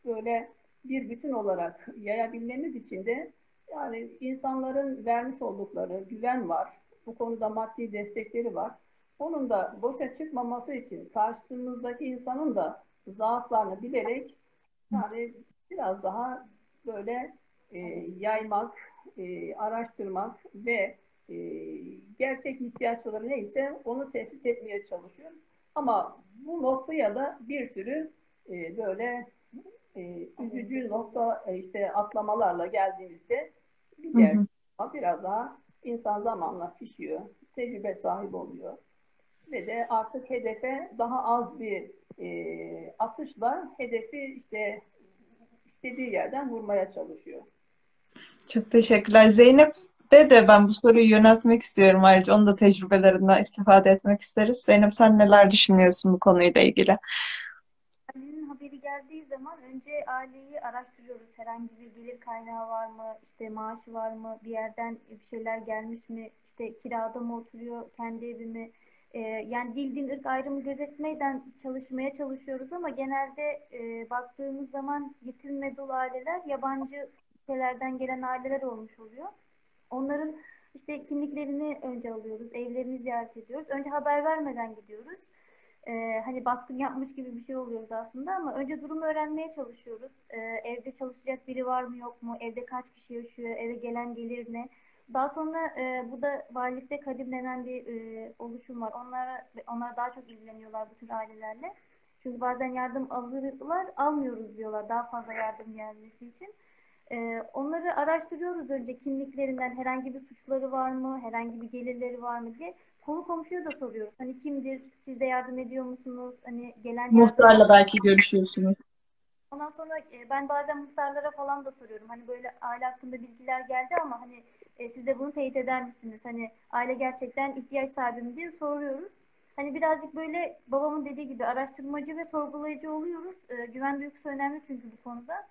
böyle bir bütün olarak yayabilmemiz için de yani insanların vermiş oldukları güven var. Bu konuda maddi destekleri var. Onun da boşa çıkmaması için karşımızdaki insanın da zaaflarını bilerek yani biraz daha böyle e, yaymak, e, araştırmak ve e, gerçek ihtiyaçları neyse onu tespit etmeye çalışıyoruz. Ama bu noktaya da bir sürü e, böyle e, üzücü nokta e, işte atlamalarla geldiğimizde bir Ama biraz daha insan zamanla pişiyor, tecrübe sahibi oluyor. Ve de artık hedefe daha az bir e, atışla hedefi işte istediği yerden vurmaya çalışıyor. Çok teşekkürler. Zeynep de de ben bu soruyu yöneltmek istiyorum. Ayrıca onun da tecrübelerinden istifade etmek isteriz. Zeynep sen neler düşünüyorsun bu konuyla ilgili? haberi geldiği zaman önce aileyi araştırıyoruz. Herhangi bir gelir kaynağı var mı? İşte maaşı var mı? Bir yerden bir şeyler gelmiş mi? İşte kirada mı oturuyor? Kendi evi mi? Ee, yani dil, din, ırk ayrımı gözetmeden çalışmaya çalışıyoruz ama genelde e, baktığımız zaman yetim dolu aileler yabancı ülkelerden gelen aileler olmuş oluyor. Onların işte kimliklerini önce alıyoruz, evlerini ziyaret ediyoruz. Önce haber vermeden gidiyoruz e, hani baskın yapmış gibi bir şey oluyoruz aslında ama önce durumu öğrenmeye çalışıyoruz. E, evde çalışacak biri var mı yok mu? Evde kaç kişi yaşıyor? Eve gelen gelir ne? Daha sonra e, burada valilikte kadim denen bir e, oluşum var. Onlara onlar daha çok ilgileniyorlar bu tür ailelerle. Çünkü bazen yardım alırlar, almıyoruz diyorlar daha fazla yardım gelmesi için. Ee, onları araştırıyoruz önce kimliklerinden herhangi bir suçları var mı, herhangi bir gelirleri var mı diye. kolu komşuya da soruyoruz. Hani kimdir? Siz de yardım ediyor musunuz? Hani gelen Muhtarla belki görüşüyorsunuz. Ondan sonra e, ben bazen muhtarlara falan da soruyorum. Hani böyle aile hakkında bilgiler geldi ama hani e, siz de bunu teyit eder misiniz? Hani aile gerçekten ihtiyaç sahibi mi diye soruyoruz. Hani birazcık böyle babamın dediği gibi araştırmacı ve sorgulayıcı oluyoruz. E, güven duygusu önemli çünkü bu konuda.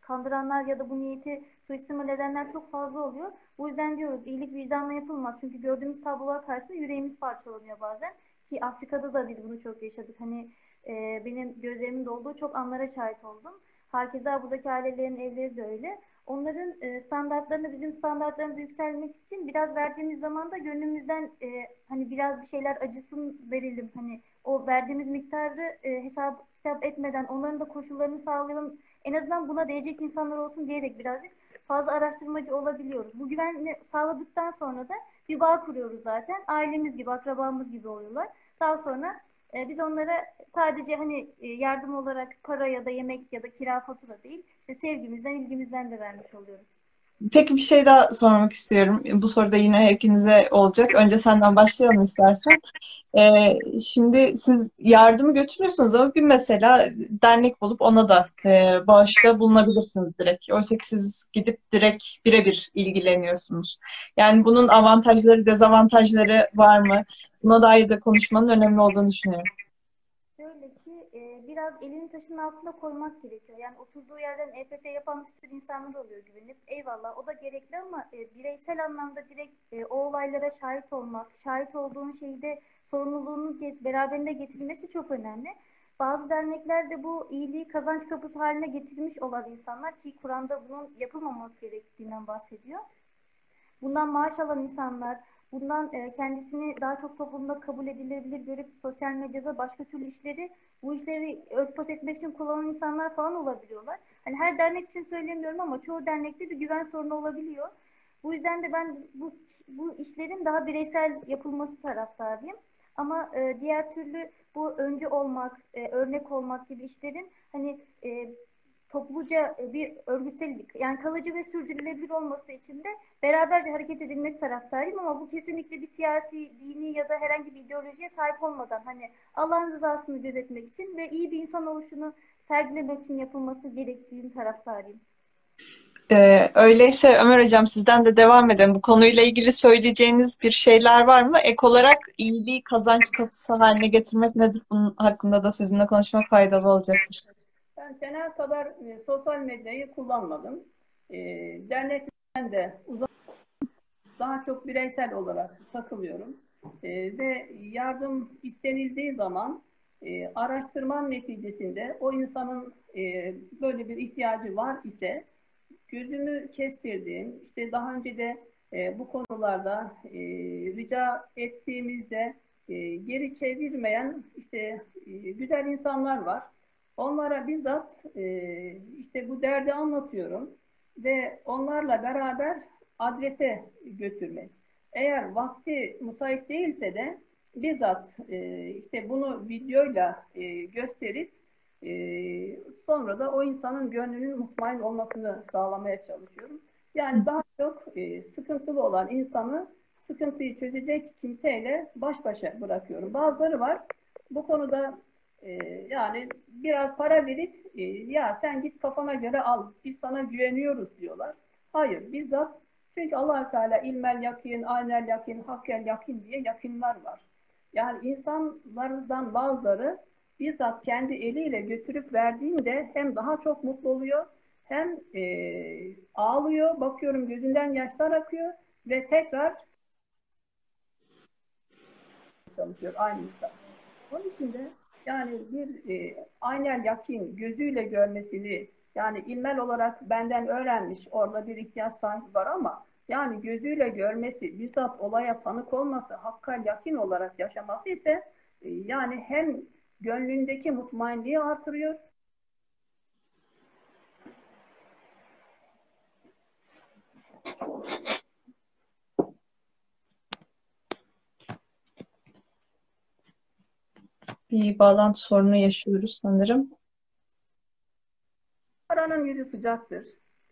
Kandıranlar ya da bu niyeti suistimal edenler çok fazla oluyor. Bu yüzden diyoruz iyilik vicdanla yapılmaz. Çünkü gördüğümüz tablolar karşısında yüreğimiz parçalanıyor bazen. Ki Afrika'da da biz bunu çok yaşadık. Hani e, benim gözlerimin dolduğu çok anlara şahit oldum. Herkese buradaki ailelerin evleri de öyle. Onların e, standartlarını bizim standartlarımıza yükselmek için biraz verdiğimiz zaman da gönlümüzden e, hani biraz bir şeyler acısın verelim. Hani o verdiğimiz miktarı e, hesap kitap etmeden onların da koşullarını sağlayalım. En azından buna değecek insanlar olsun diyerek birazcık fazla araştırmacı olabiliyoruz. Bu güvenli sağladıktan sonra da bir bağ kuruyoruz zaten. Ailemiz gibi, akrabamız gibi oluyorlar. Daha sonra e, biz onlara sadece hani e, yardım olarak para ya da yemek ya da kira fatura değil, işte sevgimizden, ilgimizden de vermiş oluyoruz. Peki bir şey daha sormak istiyorum. Bu soru da yine hepinize olacak. Önce senden başlayalım istersen. Ee, şimdi siz yardımı götürüyorsunuz ama bir mesela dernek bulup ona da e, bağışta bulunabilirsiniz direkt. Oysa ki siz gidip direkt birebir ilgileniyorsunuz. Yani bunun avantajları, dezavantajları var mı? Buna dair de konuşmanın önemli olduğunu düşünüyorum. Biraz elini taşın altına koymak gerekiyor. Yani oturduğu yerden EFT yapan bir sürü insanlar oluyor güvenip. Eyvallah o da gerekli ama e, bireysel anlamda direkt e, o olaylara şahit olmak, şahit olduğun şeyde sorumluluğunu beraberinde getirmesi çok önemli. Bazı dernekler de bu iyiliği kazanç kapısı haline getirmiş olan insanlar ki Kur'an'da bunun yapılmaması gerektiğinden bahsediyor. Bundan maaş alan insanlar, bundan e, kendisini daha çok toplumda kabul edilebilir görüp sosyal medyada başka türlü işleri bu işleri örtbas etmek için kullanan insanlar falan olabiliyorlar. Hani her dernek için söylemiyorum ama çoğu dernekte bir güven sorunu olabiliyor. Bu yüzden de ben bu, bu işlerin daha bireysel yapılması taraftarıyım. Ama e, diğer türlü bu önce olmak, e, örnek olmak gibi işlerin hani topluca e, bir örgüsellik yani kalıcı ve sürdürülebilir olması için de beraberce hareket edilmesi taraftarıyım ama bu kesinlikle bir siyasi, dini ya da herhangi bir ideolojiye sahip olmadan hani Allah'ın rızasını gözetmek için ve iyi bir insan oluşunu sergilemek için yapılması gerektiğini taraftarıyım. Ee, öyleyse Ömer Hocam sizden de devam edelim. Bu konuyla ilgili söyleyeceğiniz bir şeyler var mı? Ek olarak iyiliği kazanç kapısı haline getirmek nedir? Bunun hakkında da sizinle konuşmak faydalı olacaktır. Ben sene kadar e, sosyal medyayı kullanmadım. E, dernekten de uzak, daha çok bireysel olarak takılıyorum. E, ve yardım istenildiği zaman e, araştırman neticesinde o insanın e, böyle bir ihtiyacı var ise gözümü kestirdiğim, işte daha önce de e, bu konularda e, rica ettiğimizde e, geri çevirmeyen işte e, güzel insanlar var. Onlara bizzat e, işte bu derdi anlatıyorum ve onlarla beraber adrese götürmek. Eğer vakti müsait değilse de bizzat e, işte bunu videoyla e, gösterip e, sonra da o insanın gönlünün mutmain olmasını sağlamaya çalışıyorum. Yani daha çok e, sıkıntılı olan insanı sıkıntıyı çözecek kimseyle baş başa bırakıyorum. Bazıları var bu konuda e, yani biraz para verip e, ya sen git kafana göre al biz sana güveniyoruz diyorlar. Hayır bizzat çünkü allah Teala ilmel yakin, aynel yakin, hakkel yakin diye yakinler var. Yani insanlardan bazıları bizzat kendi eliyle götürüp verdiğinde hem daha çok mutlu oluyor hem e, ağlıyor, bakıyorum gözünden yaşlar akıyor ve tekrar çalışıyor aynı insan. Onun için de yani bir e, aynen yakin gözüyle görmesini yani ilmel olarak benden öğrenmiş orada bir ihtiyaç sahibi var ama yani gözüyle görmesi, bizzat olaya tanık olması, hakkal yakin olarak yaşaması ise e, yani hem gönlündeki mutmainliği artırıyor bir bağlantı sorunu yaşıyoruz sanırım. Paranın yüzü sıcaktır.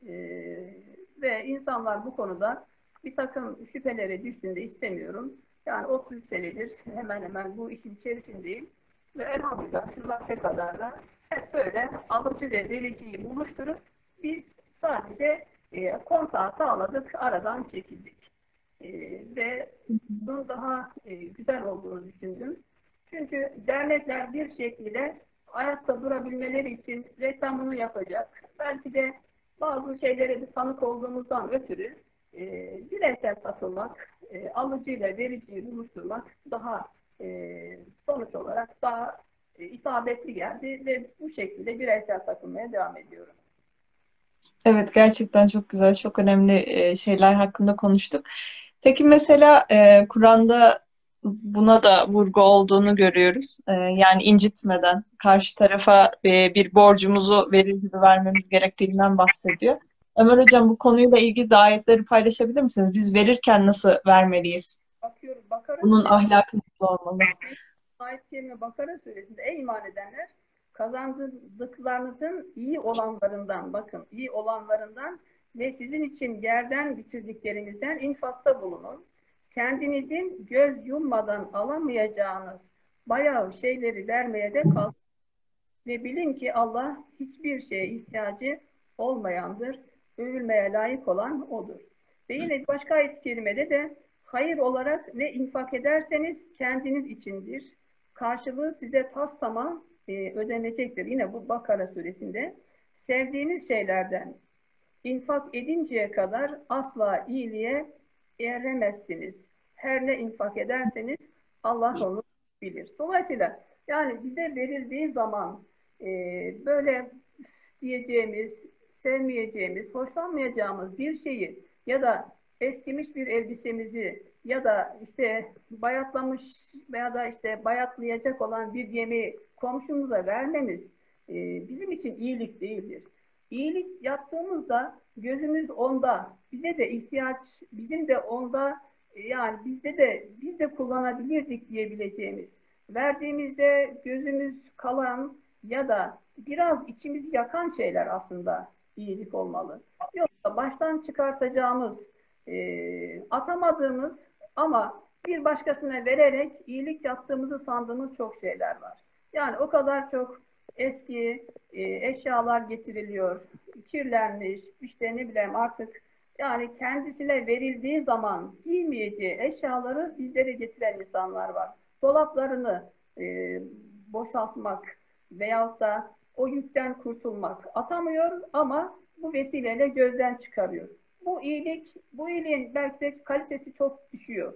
Ee, ve insanlar bu konuda bir takım şüphelere düştüğünde istemiyorum. Yani 30 senedir hemen hemen bu işin içerisindeyim. Ve elhamdülillah şu vakte kadar da hep böyle alıcı ve vericiyi buluşturup biz sadece e, kontağı sağladık, aradan çekildik. E, ve bunun daha e, güzel olduğunu düşündüm. Çünkü dernekler bir şekilde ayakta durabilmeleri için reklamını yapacak. Belki de bazı şeylere bir tanık olduğumuzdan ötürü e, bireysel satılmak, e, alıcıyla vericiyi buluşturmak daha e, sonuç olarak daha e, isabetli geldi ve bu şekilde bireysel satılmaya devam ediyorum. Evet gerçekten çok güzel, çok önemli e, şeyler hakkında konuştuk. Peki mesela e, Kur'an'da buna da vurgu olduğunu görüyoruz. E, yani incitmeden karşı tarafa e, bir borcumuzu verir gibi vermemiz gerektiğinden bahsediyor. Ömer Hocam bu konuyla ilgili ayetleri paylaşabilir misiniz? Biz verirken nasıl vermeliyiz? Bakıyorum, Bakara Bunun ahlakı nasıl olmalı? Ayet kelime Bakara suresinde ey iman edenler kazandıklarınızın iyi olanlarından bakın iyi olanlarından ve sizin için yerden bitirdiklerinizden infakta bulunun. Kendinizin göz yummadan alamayacağınız bayağı şeyleri vermeye de kalkın. Ve bilin ki Allah hiçbir şeye ihtiyacı olmayandır. Övülmeye layık olan O'dur. Ve yine başka ayet-i kerimede de hayır olarak ne infak ederseniz kendiniz içindir. Karşılığı size tas tamam e, ödenecektir. Yine bu Bakara suresinde sevdiğiniz şeylerden infak edinceye kadar asla iyiliğe eremezsiniz. Her ne infak ederseniz Allah onu bilir. Dolayısıyla yani bize verildiği zaman e, böyle diyeceğimiz, sevmeyeceğimiz, hoşlanmayacağımız bir şeyi ya da eskimiş bir elbisemizi ya da işte bayatlamış veya da işte bayatlayacak olan bir yemeği komşumuza vermemiz e, bizim için iyilik değildir. İyilik yaptığımızda gözümüz onda, bize de ihtiyaç, bizim de onda e, yani bizde de biz de kullanabilirdik diyebileceğimiz, verdiğimizde gözümüz kalan ya da biraz içimizi yakan şeyler aslında iyilik olmalı. Yoksa baştan çıkartacağımız, e, atamadığımız ama bir başkasına vererek iyilik yaptığımızı sandığımız çok şeyler var. Yani o kadar çok eski e, eşyalar getiriliyor, kirlenmiş, işte ne bileyim artık yani kendisine verildiği zaman giymeyeceği eşyaları bizlere getiren insanlar var. Dolaplarını e, boşaltmak veyahut da o yükten kurtulmak atamıyor ama bu vesileyle gözden çıkarıyor. Bu iyilik, bu iyiliğin belki de kalitesi çok düşüyor.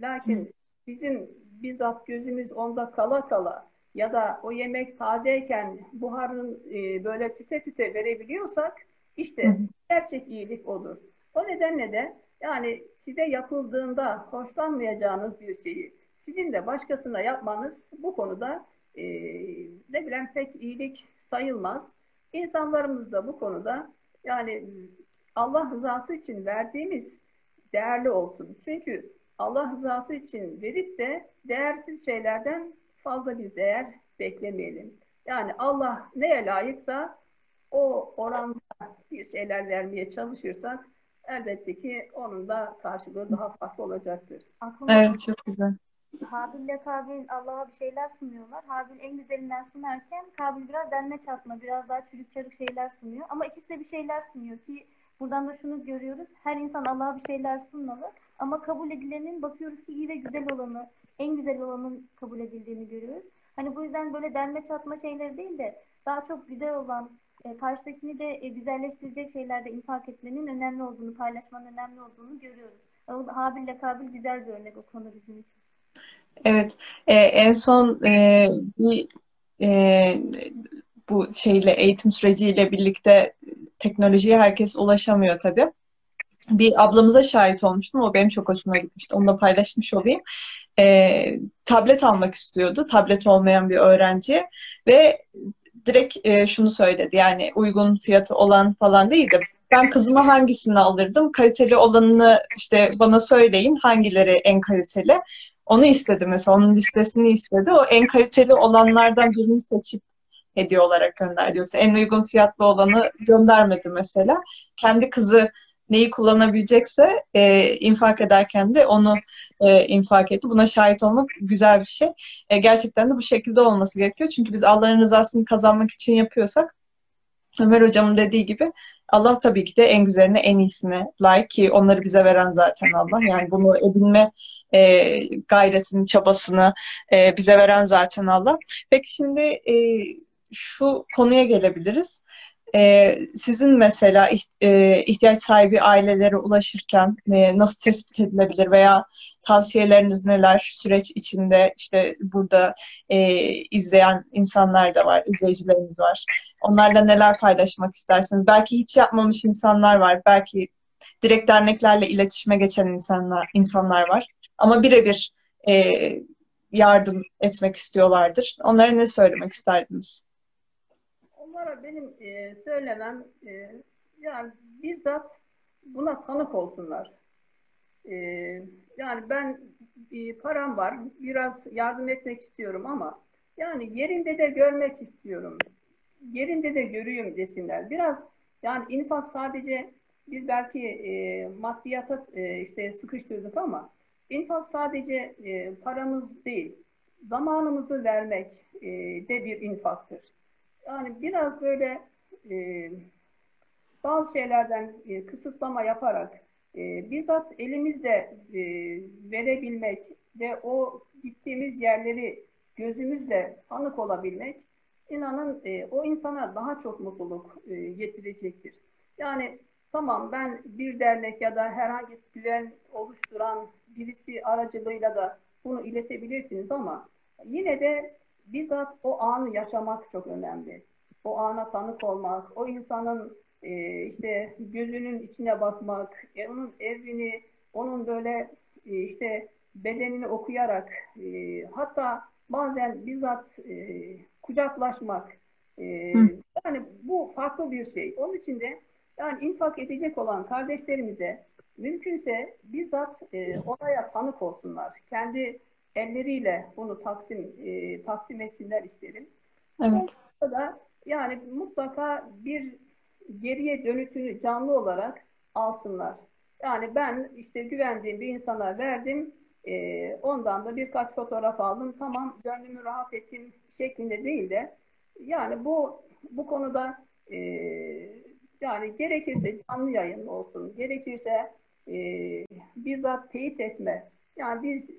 Lakin bizim bizzat gözümüz onda kala kala ya da o yemek tazeyken buharın e, böyle tüte tüte verebiliyorsak işte gerçek iyilik odur. O nedenle de yani size yapıldığında hoşlanmayacağınız bir şeyi sizin de başkasına yapmanız bu konuda e, ne bileyim pek iyilik sayılmaz. İnsanlarımız da bu konuda yani Allah rızası için verdiğimiz değerli olsun. Çünkü Allah rızası için verip de değersiz şeylerden fazla bir değer beklemeyelim. Yani Allah neye layıksa o oranda bir şeyler vermeye çalışırsak elbette ki onun da karşılığı daha farklı olacaktır. Aklıma evet çok güzel. Habil ile Kabil Allah'a bir şeyler sunuyorlar. Habil en güzelinden sunarken Kabil biraz denme çatma, biraz daha çürük çarık şeyler sunuyor. Ama ikisi de bir şeyler sunuyor ki buradan da şunu görüyoruz. Her insan Allah'a bir şeyler sunmalı. Ama kabul edilenin bakıyoruz ki iyi ve güzel olanı, en güzel olanın kabul edildiğini görüyoruz. Hani bu yüzden böyle denme çatma şeyleri değil de daha çok güzel olan, e, karşıdakini de e, güzelleştirecek şeylerde infak etmenin önemli olduğunu, paylaşmanın önemli olduğunu görüyoruz. Habil ile Kabil güzel bir örnek o konu bizim için. Evet, e, en son e, bir e, bu şeyle eğitim süreciyle birlikte teknolojiye herkes ulaşamıyor tabii. Bir ablamıza şahit olmuştum. O benim çok hoşuma gitmişti. Onu da paylaşmış olayım. E, tablet almak istiyordu. Tablet olmayan bir öğrenci ve direkt e, şunu söyledi. Yani uygun fiyatı olan falan değil de ben kızıma hangisini alırdım? Kaliteli olanını işte bana söyleyin. Hangileri en kaliteli? Onu istedi mesela. Onun listesini istedi. O en kaliteli olanlardan birini seçip hediye olarak gönderdi. Yoksa en uygun fiyatlı olanı göndermedi mesela. Kendi kızı neyi kullanabilecekse e, infak ederken de onu e, infak etti. Buna şahit olmak güzel bir şey. E, gerçekten de bu şekilde olması gerekiyor. Çünkü biz Allah'ın rızasını kazanmak için yapıyorsak Ömer hocamın dediği gibi Allah tabii ki de en güzeline, en iyisine layık ki onları bize veren zaten Allah. Yani bunu edinme e, gayretini, çabasını e, bize veren zaten Allah. Peki şimdi e, şu konuya gelebiliriz. E, sizin mesela e, ihtiyaç sahibi ailelere ulaşırken e, nasıl tespit edilebilir veya tavsiyeleriniz neler süreç içinde işte burada e, izleyen insanlar da var, izleyicilerimiz var. Onlarla neler paylaşmak istersiniz? Belki hiç yapmamış insanlar var, belki direkt derneklerle iletişime geçen insanlar insanlar var. Ama birebir e, yardım etmek istiyorlardır. Onlara ne söylemek isterdiniz? Onlara benim e, söylemem e, yani bizzat buna tanık olsunlar. E, yani ben e, param var, biraz yardım etmek istiyorum ama yani yerinde de görmek istiyorum. Yerinde de görüyorum desinler. Biraz yani infak sadece biz belki e, maddiyata e, işte sıkıştırdık ama infak sadece e, paramız değil, zamanımızı vermek e, de bir infaktır. Yani biraz böyle e, bazı şeylerden e, kısıtlama yaparak e, bizzat elimizde e, verebilmek ve o gittiğimiz yerleri gözümüzle tanık olabilmek inanın e, o insana daha çok mutluluk e, getirecektir. Yani tamam ben bir dernek ya da herhangi bir güven oluşturan birisi aracılığıyla da bunu iletebilirsiniz ama yine de bizzat o anı yaşamak çok önemli. O ana tanık olmak, o insanın e, işte gözünün içine bakmak, e, onun evini, onun böyle e, işte bedenini okuyarak, e, hatta bazen bizzat e, kucaklaşmak, e, yani bu farklı bir şey. Onun için de yani infak edecek olan kardeşlerimize mümkünse bizzat e, olaya tanık olsunlar. Kendi elleriyle bunu taksim e, takdim etsinler isterim. Evet. Da yani mutlaka bir geriye dönütünü canlı olarak alsınlar. Yani ben işte güvendiğim bir insana verdim, e, ondan da birkaç fotoğraf aldım, tamam gönlümü rahat ettim şeklinde değil de yani bu bu konuda e, yani gerekirse canlı yayın olsun, gerekirse e, bizzat teyit etme. Yani biz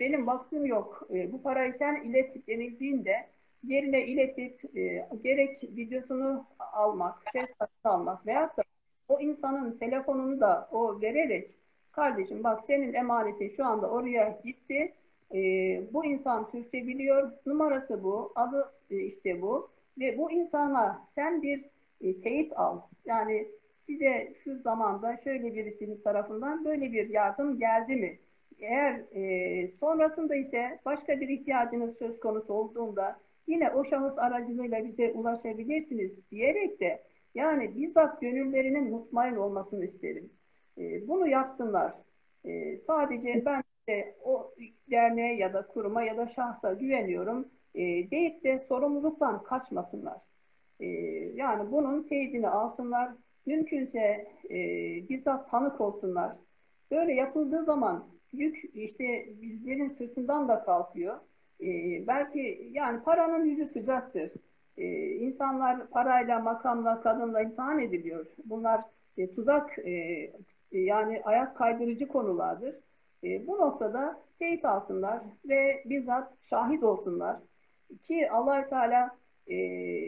benim baktığım yok. E, bu parayı sen ilet denildiğinde yerine iletip e, gerek videosunu almak, ses kaydı almak veyahut da o insanın telefonunu da o vererek kardeşim bak senin emanetin şu anda oraya gitti. E, bu insan Türkçe biliyor. Numarası bu. Adı e, işte bu. Ve bu insana sen bir e, teyit al. Yani size şu zamanda şöyle birisinin tarafından böyle bir yardım geldi mi? Eğer e, sonrasında ise başka bir ihtiyacınız söz konusu olduğunda yine o şahıs aracılığıyla bize ulaşabilirsiniz diyerek de yani bizzat gönüllerinin mutmain olmasını isterim. E, bunu yapsınlar. E, sadece ben de o derneğe ya da kuruma ya da şahsa güveniyorum e, deyip de sorumluluktan kaçmasınlar. E, yani bunun teyidini alsınlar. Mümkünse e, bizzat tanık olsunlar. Böyle yapıldığı zaman yük işte bizlerin sırtından da kalkıyor. E, belki yani paranın yüzü sıcaktır. E, insanlar parayla, makamla, kadınla imtihan ediliyor. Bunlar e, tuzak e, yani ayak kaydırıcı konulardır. E, bu noktada teyit alsınlar ve bizzat şahit olsunlar. Ki allah Teala e,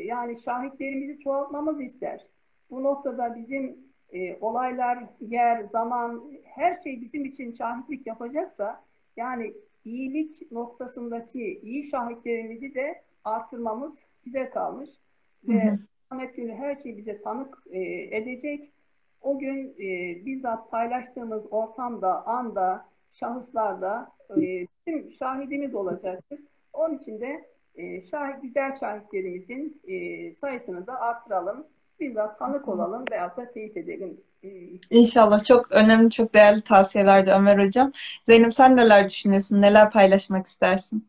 yani şahitlerimizi çoğaltmamız ister. Bu noktada bizim e, olaylar, yer, zaman, her şey bizim için şahitlik yapacaksa yani iyilik noktasındaki iyi şahitlerimizi de artırmamız bize kalmış. Hı hı. Ve Ahmet günü her şey bize tanık e, edecek. O gün e, bizzat paylaştığımız ortamda, anda, şahıslarda e, tüm şahidimiz olacaktır. Onun için de e, şahit, güzel şahitlerimizin e, sayısını da artıralım. Bizzat tanık olalım veya da teyit edelim ee, İnşallah çok önemli, çok değerli tavsiyelerdi Ömer Hocam. Zeynep sen neler düşünüyorsun? Neler paylaşmak istersin?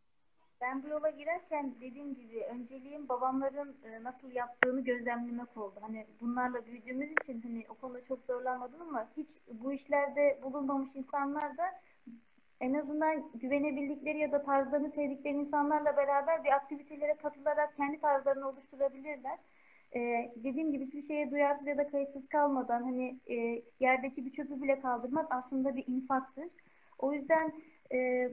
Ben bu yola girerken dediğim gibi önceliğim babamların e, nasıl yaptığını gözlemlemek oldu. Hani bunlarla büyüdüğümüz için hani o konuda çok zorlanmadım ama hiç bu işlerde bulunmamış insanlar da en azından güvenebildikleri ya da tarzlarını sevdikleri insanlarla beraber bir aktivitelere katılarak kendi tarzlarını oluşturabilirler. Ee, dediğim gibi hiçbir şeye duyarsız ya da kayıtsız kalmadan hani e, yerdeki bir çöpü bile kaldırmak aslında bir infaktır. O yüzden e,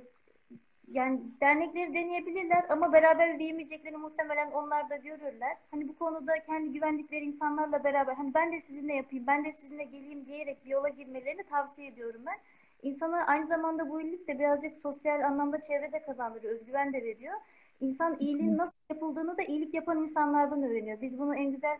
yani dernekleri deneyebilirler ama beraber büyümeyeceklerini muhtemelen onlar da görürler. Hani bu konuda kendi güvendikleri insanlarla beraber hani ben de sizinle yapayım, ben de sizinle geleyim diyerek bir yola girmelerini tavsiye ediyorum ben. İnsana aynı zamanda bu iyilik de birazcık sosyal anlamda çevrede kazandırıyor, özgüven de veriyor. İnsan iyiliğin nasıl yapıldığını da iyilik yapan insanlardan öğreniyor. Biz bunu en güzel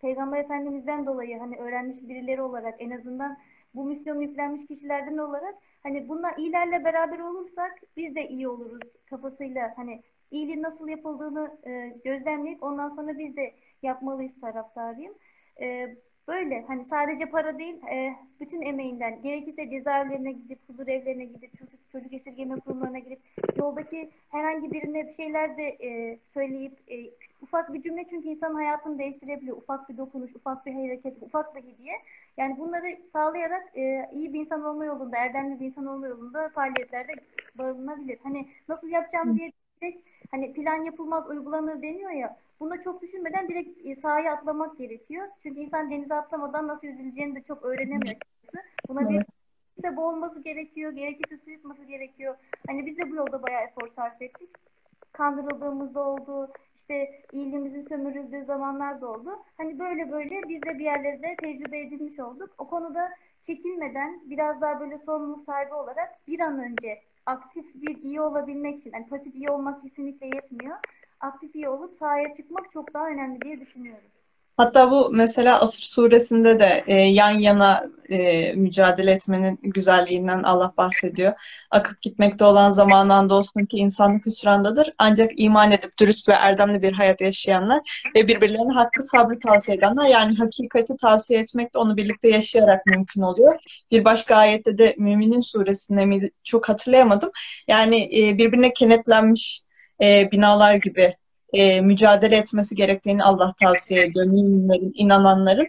Peygamber Efendimiz'den dolayı hani öğrenmiş birileri olarak en azından bu misyonu yüklenmiş kişilerden olarak hani bunlar iyilerle beraber olursak biz de iyi oluruz kafasıyla hani iyiliğin nasıl yapıldığını e, gözlemleyip ondan sonra biz de yapmalıyız taraftarıyım. E, Böyle hani sadece para değil, e, bütün emeğinden gerekirse cezaevlerine gidip, huzur evlerine gidip, çocuk, çocuk esirgeme kurumlarına gidip, yoldaki herhangi birine bir şeyler de e, söyleyip, e, ufak bir cümle çünkü insan hayatını değiştirebiliyor. Ufak bir dokunuş, ufak bir hareket, ufak bir hediye. Yani bunları sağlayarak e, iyi bir insan olma yolunda, erdemli bir insan olma yolunda faaliyetlerde barınabilir. Hani nasıl yapacağım diye direkt hani plan yapılmaz uygulanır deniyor ya. Bunda çok düşünmeden direkt e, sahaya atlamak gerekiyor. Çünkü insan denize atlamadan nasıl yüzüleceğini de çok öğrenemiyor Buna bir gerekirse boğulması gerekiyor, gerekirse su yutması gerekiyor. Hani biz de bu yolda bayağı efor sarf ettik. Kandırıldığımız da oldu, işte iyiliğimizin sömürüldüğü zamanlar da oldu. Hani böyle böyle biz de bir yerlerde tecrübe edilmiş olduk. O konuda çekinmeden biraz daha böyle sorumluluk sahibi olarak bir an önce aktif bir iyi olabilmek için, yani pasif iyi olmak kesinlikle yetmiyor. Aktif iyi olup sahaya çıkmak çok daha önemli diye düşünüyorum. Hatta bu mesela Asır suresinde de e, yan yana e, mücadele etmenin güzelliğinden Allah bahsediyor. Akıp gitmekte olan zamandan olsun ki insanlık hüsrandadır. Ancak iman edip dürüst ve erdemli bir hayat yaşayanlar ve birbirlerine hakkı sabrı tavsiye edenler yani hakikati tavsiye etmek de onu birlikte yaşayarak mümkün oluyor. Bir başka ayette de Müminin suresinde miydi çok hatırlayamadım. Yani e, birbirine kenetlenmiş e, binalar gibi e, mücadele etmesi gerektiğini Allah tavsiye ediyor. Müminlerin, inananların.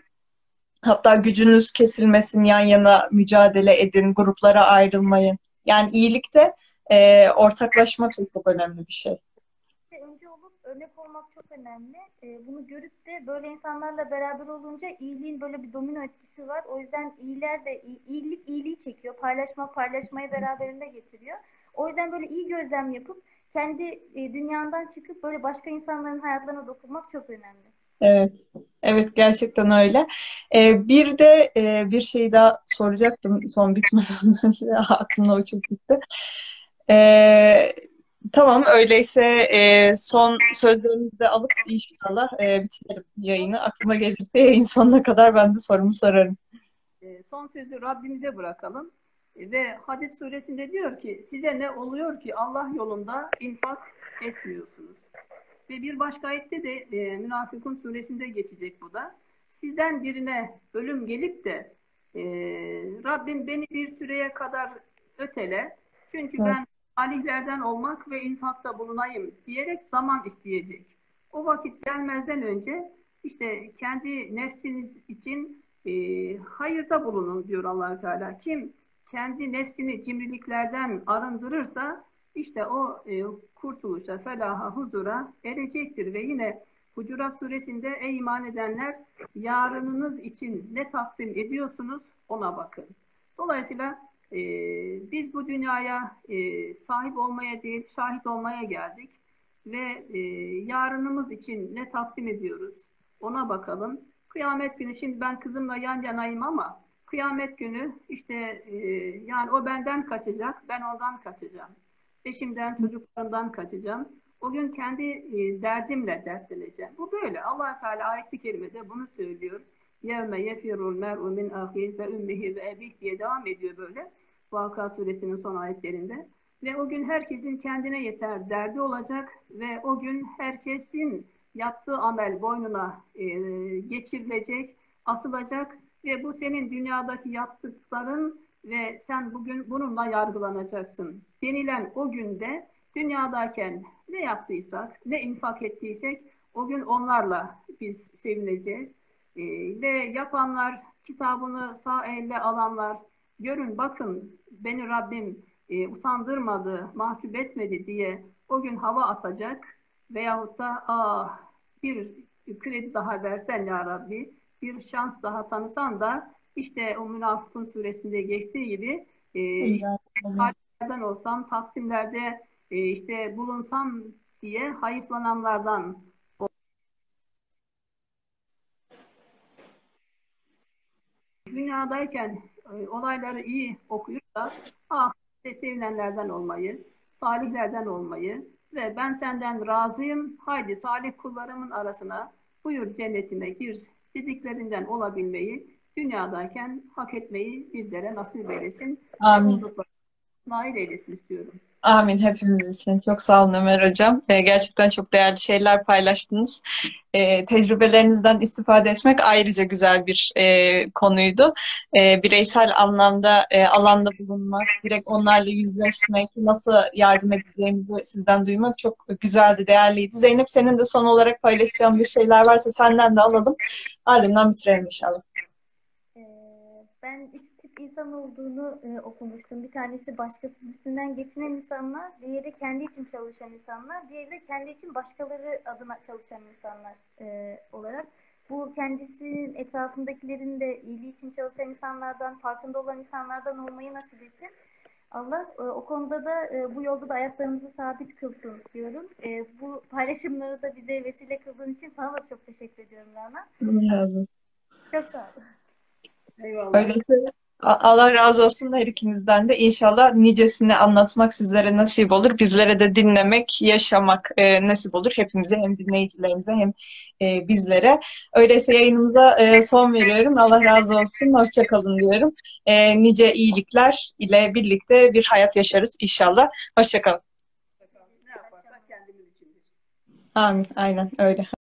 Hatta gücünüz kesilmesin, yan yana mücadele edin, gruplara ayrılmayın. Yani iyilikte e, ortaklaşmak çok önemli bir şey. Önce olup örnek olmak çok önemli. E, bunu görüp de böyle insanlarla beraber olunca iyiliğin böyle bir domino etkisi var. O yüzden iyiler de iyilik iyiliği çekiyor. Paylaşma paylaşmayı beraberinde getiriyor. O yüzden böyle iyi gözlem yapıp kendi e, dünyandan çıkıp böyle başka insanların hayatlarına dokunmak çok önemli. Evet, evet gerçekten öyle. Ee, bir de e, bir şey daha soracaktım son bitmeden <laughs> önce aklımda uçup gitti. Ee, tamam öyleyse e, son sözlerimizi de alıp inşallah e, bitirelim yayını. Aklıma gelirse yayın sonuna kadar ben de sorumu sorarım. E, son sözü Rabbimize bırakalım. Ve Hadid suresinde diyor ki size ne oluyor ki Allah yolunda infak etmiyorsunuz. Ve bir başka ayette de e, Münafıkun suresinde geçecek bu da. Sizden birine ölüm gelip de e, Rabbim beni bir süreye kadar ötele. Çünkü evet. ben alihlerden olmak ve infakta bulunayım diyerek zaman isteyecek. O vakit gelmezden önce işte kendi nefsiniz için e, hayırda bulunun diyor allah Teala. Kim kendi nefsini cimriliklerden arındırırsa işte o e, kurtuluşa, felaha, huzura erecektir. Ve yine Hucurat suresinde ey iman edenler yarınınız için ne takdim ediyorsunuz ona bakın. Dolayısıyla e, biz bu dünyaya e, sahip olmaya değil şahit olmaya geldik. Ve e, yarınımız için ne takdim ediyoruz ona bakalım. Kıyamet günü şimdi ben kızımla yan yanayım ama Kıyamet günü işte e, yani o benden kaçacak, ben ondan kaçacağım. Eşimden, çocuklarımdan kaçacağım. O gün kendi e, derdimle dertleneceğim. Bu böyle. allah Teala ayet-i kerimede bunu söylüyor. يَوْمَ يَفِرُ الْمَرْءُ مِنْ اَخِيهِ وَاُمِّهِ وَاَبِهِ diye devam ediyor böyle. Vaka suresinin son ayetlerinde. Ve o gün herkesin kendine yeter derdi olacak ve o gün herkesin yaptığı amel boynuna e, geçirilecek, asılacak ve bu senin dünyadaki yaptıkların ve sen bugün bununla yargılanacaksın denilen o günde dünyadayken ne yaptıysak, ne infak ettiysek o gün onlarla biz sevineceğiz. E, ve yapanlar, kitabını sağ elle alanlar, görün bakın beni Rabbim e, utandırmadı, mahcup etmedi diye o gün hava atacak veyahut da ah bir kredi daha versen ya Rabbi, bir şans daha tanısan da işte o münafıkun suresinde geçtiği gibi e, işte, olsam, taksimlerde e, işte bulunsam diye hayıflananlardan dünyadayken e, olayları iyi okuyup da ah sevilenlerden olmayı, salihlerden olmayı ve ben senden razıyım, haydi salih kullarımın arasına buyur cennetime gir dediklerinden olabilmeyi, dünyadayken hak etmeyi bizlere nasip eylesin. Amin. Nail eylesin istiyorum. Amin hepimiz için. Çok sağ olun Ömer Hocam. Ee, gerçekten çok değerli şeyler paylaştınız. Ee, tecrübelerinizden istifade etmek ayrıca güzel bir e, konuydu. E, bireysel anlamda e, alanda bulunmak, direkt onlarla yüzleşmek, nasıl yardım edeceğimizi sizden duymak çok güzeldi, değerliydi. Zeynep senin de son olarak paylaşacağın bir şeyler varsa senden de alalım. Ardından bitirelim inşallah. İnsan olduğunu e, okumuştum. Bir tanesi başkasının üstünden geçinen insanlar, diğeri kendi için çalışan insanlar, diğeri de kendi için başkaları adına çalışan insanlar e, olarak. Bu kendisinin etrafındakilerin de iyiliği için çalışan insanlardan, farkında olan insanlardan olmayı nasip etsin. Allah e, o konuda da e, bu yolda da ayaklarımızı sabit kılsın diyorum. E, bu paylaşımları da bize vesile kıldığın için sana da çok teşekkür ediyorum Rana. Çok sağ ol. Eyvallah. Öyleyse Allah razı olsun her ikinizden de. İnşallah nicesini anlatmak sizlere nasip olur. Bizlere de dinlemek, yaşamak e, nasip olur. Hepimize hem dinleyicilerimize hem e, bizlere. Öyleyse yayınımıza e, son veriyorum. Allah razı olsun. Hoşçakalın diyorum. E, nice iyilikler ile birlikte bir hayat yaşarız inşallah. Hoşçakalın. Amin. Aynen öyle.